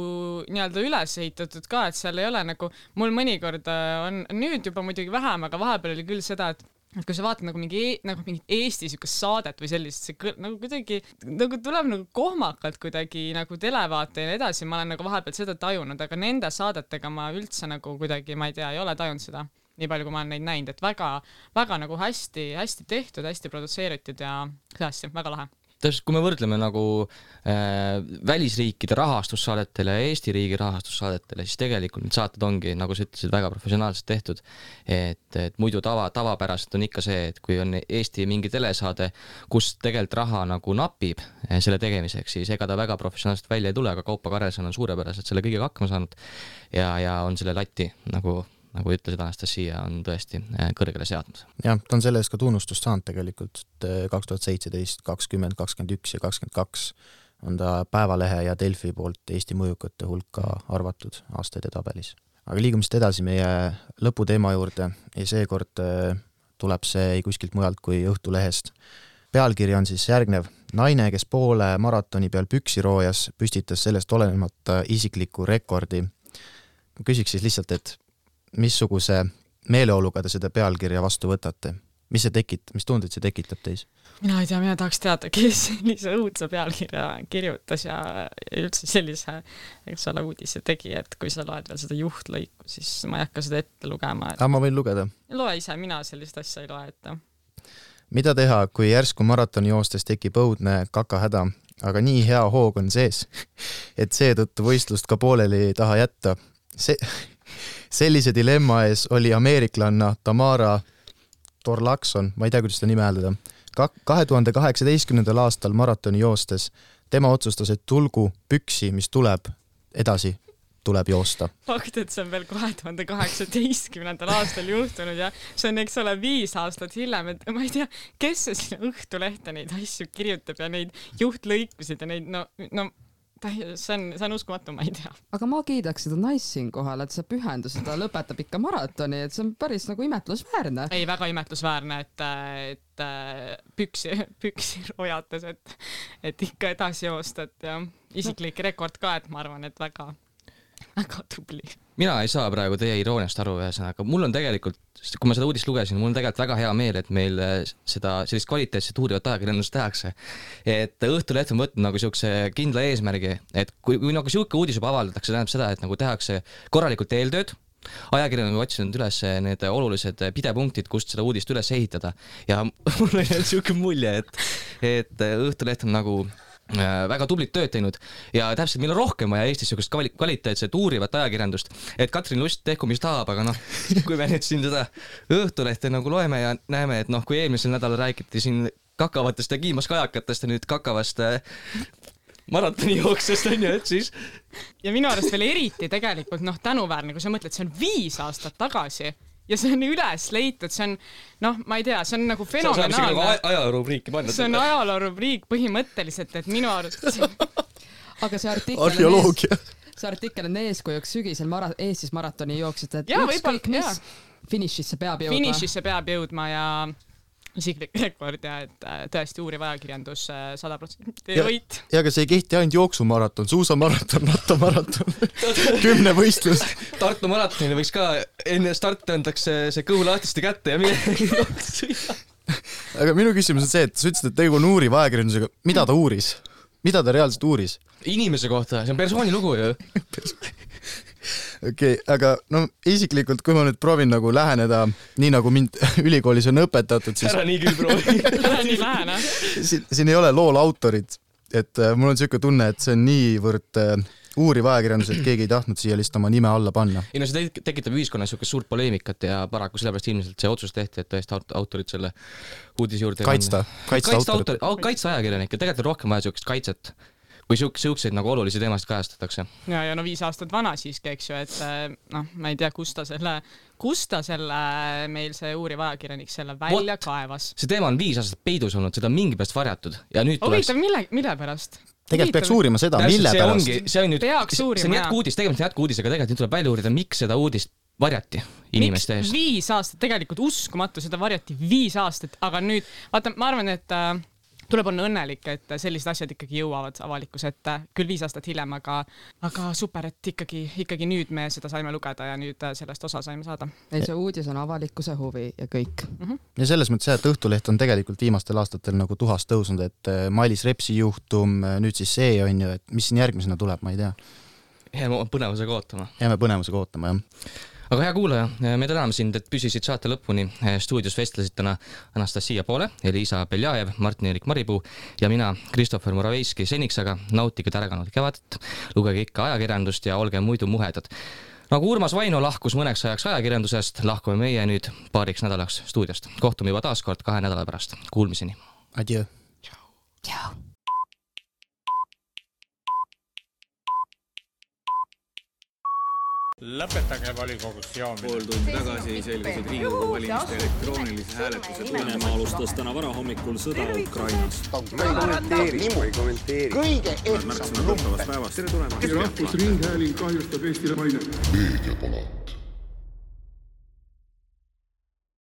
I: nii-öelda üles ehitatud ka, et seal ei ole nagu, mul mõnikord on nüüd juba muidugi vähem, aga vahepeal oli küll seda, et et kui sa vaatad nagu mingi e nagu mingit Eesti siukest saadet või sellist, see kõr, nagu kuidagi nagu tuleb nagu kohmakalt kuidagi nagu televaate ja nii edasi, ma olen nagu vahepeal seda tajunud, aga nende saadetega ma üldse nagu kuidagi, ma ei tea, ei ole tajunud seda. Nii palju, kui ma olen neid näinud, et väga-väga nagu hästi-hästi tehtud, hästi produtseeritud ja asja, väga lahe
F: täpselt, kui me võrdleme nagu äh, välisriikide rahastussaadetele ja Eesti riigi rahastussaadetele, siis tegelikult need saated ongi, nagu sa ütlesid, väga professionaalselt tehtud. et, et muidu tava, tavapäraselt on ikka see, et kui on Eesti mingi telesaade, kus tegelikult raha nagu napib äh, selle tegemiseks, siis ega ta väga professionaalselt välja ei tule, aga Kaupo Karelson on suurepäraselt selle kõigega hakkama saanud ja, ja on selle lati nagu nagu ütlesid, Anastasia on tõesti äh, kõrgele seadnud.
G: jah, ta on selle eest ka tunnustust saanud tegelikult, et äh, kaks tuhat seitseteist, kakskümmend, kakskümmend üks ja kakskümmend kaks on ta Päevalehe ja Delfi poolt Eesti mõjukate hulka arvatud aastaide tabelis. aga liigume siit edasi meie lõputeema juurde ja seekord äh, tuleb see kuskilt mujalt kui Õhtulehest. pealkiri on siis järgnev, naine, kes poole maratoni peal püksi roojas, püstitas sellest olenemata isikliku rekordi. ma küsiks siis lihtsalt, et missuguse meeleoluga te seda pealkirja vastu võtate? mis see tekit-, mis tundeid see tekitab teis?
I: mina ei tea, mina tahaks teada, kes sellise õudse pealkirja kirjutas ja üldse sellise, eks ole, uudise tegi, et kui sa loed veel seda juhtlõiku, siis ma ei hakka seda ette lugema et....
G: aga ma võin lugeda?
I: loe ise, mina sellist asja ei loe ette.
G: mida teha, kui järsku maratoni joostes tekib õudne kakahäda, aga nii hea hoog on sees, et seetõttu võistlust ka pooleli ei taha jätta? see sellise dilemma ees oli ameeriklanna Tamara Torlakson, ma ei tea, kuidas seda nime hääldada, kahe tuhande kaheksateistkümnendal aastal maratoni joostes tema otsustas, et tulgu püksi, mis tuleb, edasi tuleb joosta.
I: fakt, et see on veel kahe tuhande kaheksateistkümnendal aastal juhtunud ja see on, eks ole, viis aastat hiljem, et ma ei tea, kes see sinna Õhtulehte neid asju kirjutab ja neid juhtlõikusid ja neid no, no see on, see on uskumatu, ma ei tea.
H: aga ma kiidaks seda naist siinkohal, et see pühendus, ta lõpetab ikka maratoni, et see on päris nagu imetlusväärne.
I: ei, väga imetlusväärne, et, et püksi, püksi rojates, et, et ikka edasi joosta, et ja isiklik rekord ka, et ma arvan, et väga, väga tubli
F: mina ei saa praegu teie irooniast aru, ühesõnaga, mul on tegelikult, kui ma seda uudist lugesin, mul on tegelikult väga hea meel, et meil äh, seda, sellist kvaliteetset uurivat ajakirjandust tehakse. et Õhtuleht on võtnud nagu siukse kindla eesmärgi, et kui, kui nagu sihuke uudis juba avaldatakse, tähendab seda, et nagu tehakse korralikult eeltööd, ajakirjanik on otsinud üles need olulised pidepunktid, kust seda uudist üles ehitada ja [LAUGHS] mul jäänud siuke mulje, et, et Õhtuleht on nagu väga tublit tööd teinud ja täpselt, meil on rohkem vaja Eestis niisugust kvaliteetset uurivat ajakirjandust, et Katrin Lust tehku, mis tahab, aga noh, [LAUGHS] kui me nüüd siin seda Õhtulehte nagu loeme ja näeme, et noh, kui eelmisel nädalal räägiti siin kakavatest ja kiimas kajakatest ja nüüd kakavast äh, maratonijooksjast onju, et siis.
I: ja minu arust veel eriti tegelikult noh, tänuväärne, kui sa mõtled, see on viis aastat tagasi ja see on üles leitud, see on noh, ma ei tea, see on nagu fenomenaalne.
F: Ajaloorubriiki panna.
I: see on ajaloorubriik põhimõtteliselt, et minu arust [LAUGHS]
H: aga see artikkel
G: arheoloogia.
H: see artikkel on eeskujuks sügisel mara-, Eestis maratoni jooksjate, et ükskõik mis finišisse peab jõudma.
I: finišisse peab jõudma ja isiklik [LAUGHS] rekord ja et äh, tõesti uuriv ajakirjandus äh, sada protsenti võit.
G: ja aga see ei kehti ainult jooksumaraton, suusamaraton, rattamaraton [LAUGHS] kümnevõistlus.
F: Tartu maratonile võiks ka enne starti antakse see kõhu lahtiste kätte ja mine [LAUGHS]
G: aga minu küsimus on see, et sa ütlesid, et tegu on uuriva ajakirjandusega, mida ta uuris? mida ta reaalselt uuris?
F: inimese kohta, see on persooni lugu ju [LAUGHS]
G: okei okay,, aga no isiklikult, kui ma nüüd proovin nagu läheneda nii, nagu mind [LAUGHS] ülikoolis on õpetatud, siis
F: ära nii küll proovi. [LAUGHS]
I: Ära nii lähene.
G: siin, siin ei ole lool autorit, et äh, mul on niisugune tunne, et see on niivõrd äh, uuriv ajakirjandus, et keegi ei tahtnud siia lihtsalt oma nime alla panna.
F: ei no see tekitab ühiskonnas niisugust suurt poleemikat ja paraku sellepärast ilmselt see otsus tehti, et tõesti autorid selle uudise juurde
G: kaitsta, kaitsta,
F: kaitsta autorit, kaitsta ajakirjanikke, tegelikult on rohkem vaja niisugust kaitset kui siuk-, siukseid nagu olulisi teemasid kajastatakse.
I: ja, ja no viis aastat vana siiski, eks ju, et eh, noh, ma ei tea, kust ta selle, kust ta selle, meil see uuriv ajakirjanik selle välja What? kaevas.
F: see teema on viis aastat peidus olnud, seda on mingi pärast varjatud ja nüüd tuleks
I: huvitav, mille, mille pärast?
G: tegelikult peaks uurima seda, mille
F: see
G: pärast.
F: see on nüüd, see on jätkuuudis, tegemist on jätkuuudisega, tegelikult nüüd tuleb välja uurida, miks seda uudist varjati inimeste eest.
I: viis aastat, tegelikult uskumatu, seda varjati viis aastat, aga nüüd vaata, ma arvan, et äh, tuleb olla õnnelik, et sellised asjad ikkagi jõuavad avalikkuse ette, küll viis aastat hiljem, aga, aga super, et ikkagi, ikkagi nüüd me seda saime lugeda ja nüüd sellest osa saime saada.
H: ei, see uudis on avalikkuse huvi ja kõik mm.
G: -hmm. ja selles mõttes jah, et Õhtuleht on tegelikult viimastel aastatel nagu tuhast tõusnud, et äh, Mailis Repsi juhtum, äh, nüüd siis see on ju, et mis siin järgmisena tuleb, ma ei tea.
F: jääme põnevusega ootama.
G: jääme põnevusega ootama, jah
F: aga hea kuulaja, me täname sind, et püsisid saate lõpuni. stuudios vestlesid täna Anastasia Poole, Elisa Beljajev, Martin-Erik Maripuu ja mina, Christopher Moraveiski. seniks aga nautige tärganud kevadet, lugege ikka ajakirjandust ja olge muidu muhedad. nagu Urmas Vaino lahkus mõneks ajaks ajakirjandusest, lahkume meie nüüd paariks nädalaks stuudiost. kohtume juba taas kord kahe nädala pärast. Kuulmiseni.
G: Adjöö.
H: tšau.
A: Lõpetage volikogus joomine.
B: pool tundi tagasi selgusid Riigikogu valimiste elektroonilise hääletuse
C: Venemaa alustas täna varahommikul sõda Ukrainas.
D: ma ei kommenteeri, ma ei kommenteeri. kõige ehtsam number.
B: tere tulemast.
E: rahvusringhääling kahjustab Eestile mainet.
J: meediapalat